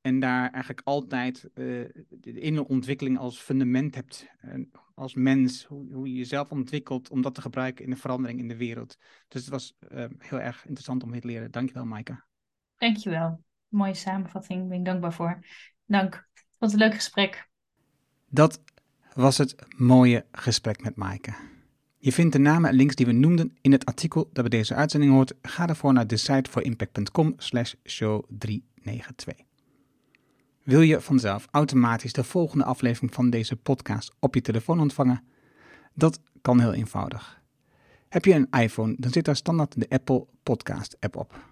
En daar eigenlijk altijd uh, de innerlijke ontwikkeling als fundament hebt. als mens, hoe, hoe, je jezelf ontwikkelt om dat te gebruiken in de verandering in de wereld. Dus het was uh, heel erg interessant om dit te leren. Dankjewel, Maaike. Dankjewel. Mooie samenvatting. Daar ben ik dankbaar voor. Dank. Wat een leuk gesprek. Dat was het mooie gesprek met Maaike. Je vindt de namen en links die we noemden in het artikel dat bij deze uitzending hoort. Ga daarvoor naar de slash show 392. Wil je vanzelf automatisch de volgende aflevering van deze podcast op je telefoon ontvangen? Dat kan heel eenvoudig. Heb je een iPhone, dan zit daar standaard de Apple Podcast app op.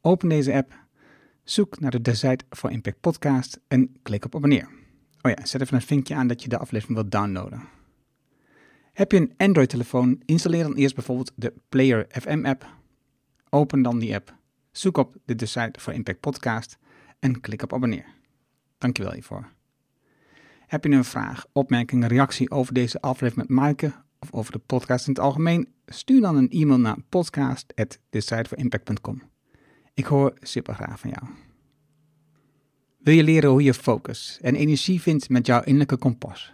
Open deze app, zoek naar de Decide for Impact podcast en klik op abonneer. Oh ja, zet even een vinkje aan dat je de aflevering wilt downloaden. Heb je een Android-telefoon, installeer dan eerst bijvoorbeeld de Player FM app. Open dan die app, zoek op de Decide for Impact podcast en klik op abonneer. Dankjewel hiervoor. Heb je een vraag, opmerking, reactie over deze aflevering met Maaike of over de podcast in het algemeen? Stuur dan een e-mail naar podcast.decideforimpact.com. Ik hoor super graag van jou. Wil je leren hoe je focus en energie vindt met jouw innerlijke kompas?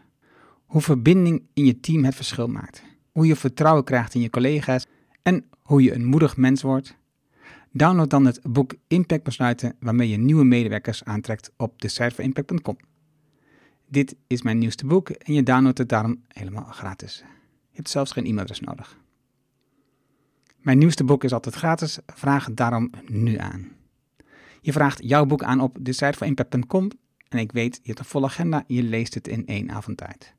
Hoe verbinding in je team het verschil maakt? Hoe je vertrouwen krijgt in je collega's en hoe je een moedig mens wordt? Download dan het boek Impact Besluiten waarmee je nieuwe medewerkers aantrekt op de site. Dit is mijn nieuwste boek en je downloadt het daarom helemaal gratis. Je hebt zelfs geen e-mailadres nodig. Mijn nieuwste boek is altijd gratis, vraag het daarom nu aan. Je vraagt jouw boek aan op de site impact.com en ik weet, je hebt een volle agenda, je leest het in één avond tijd.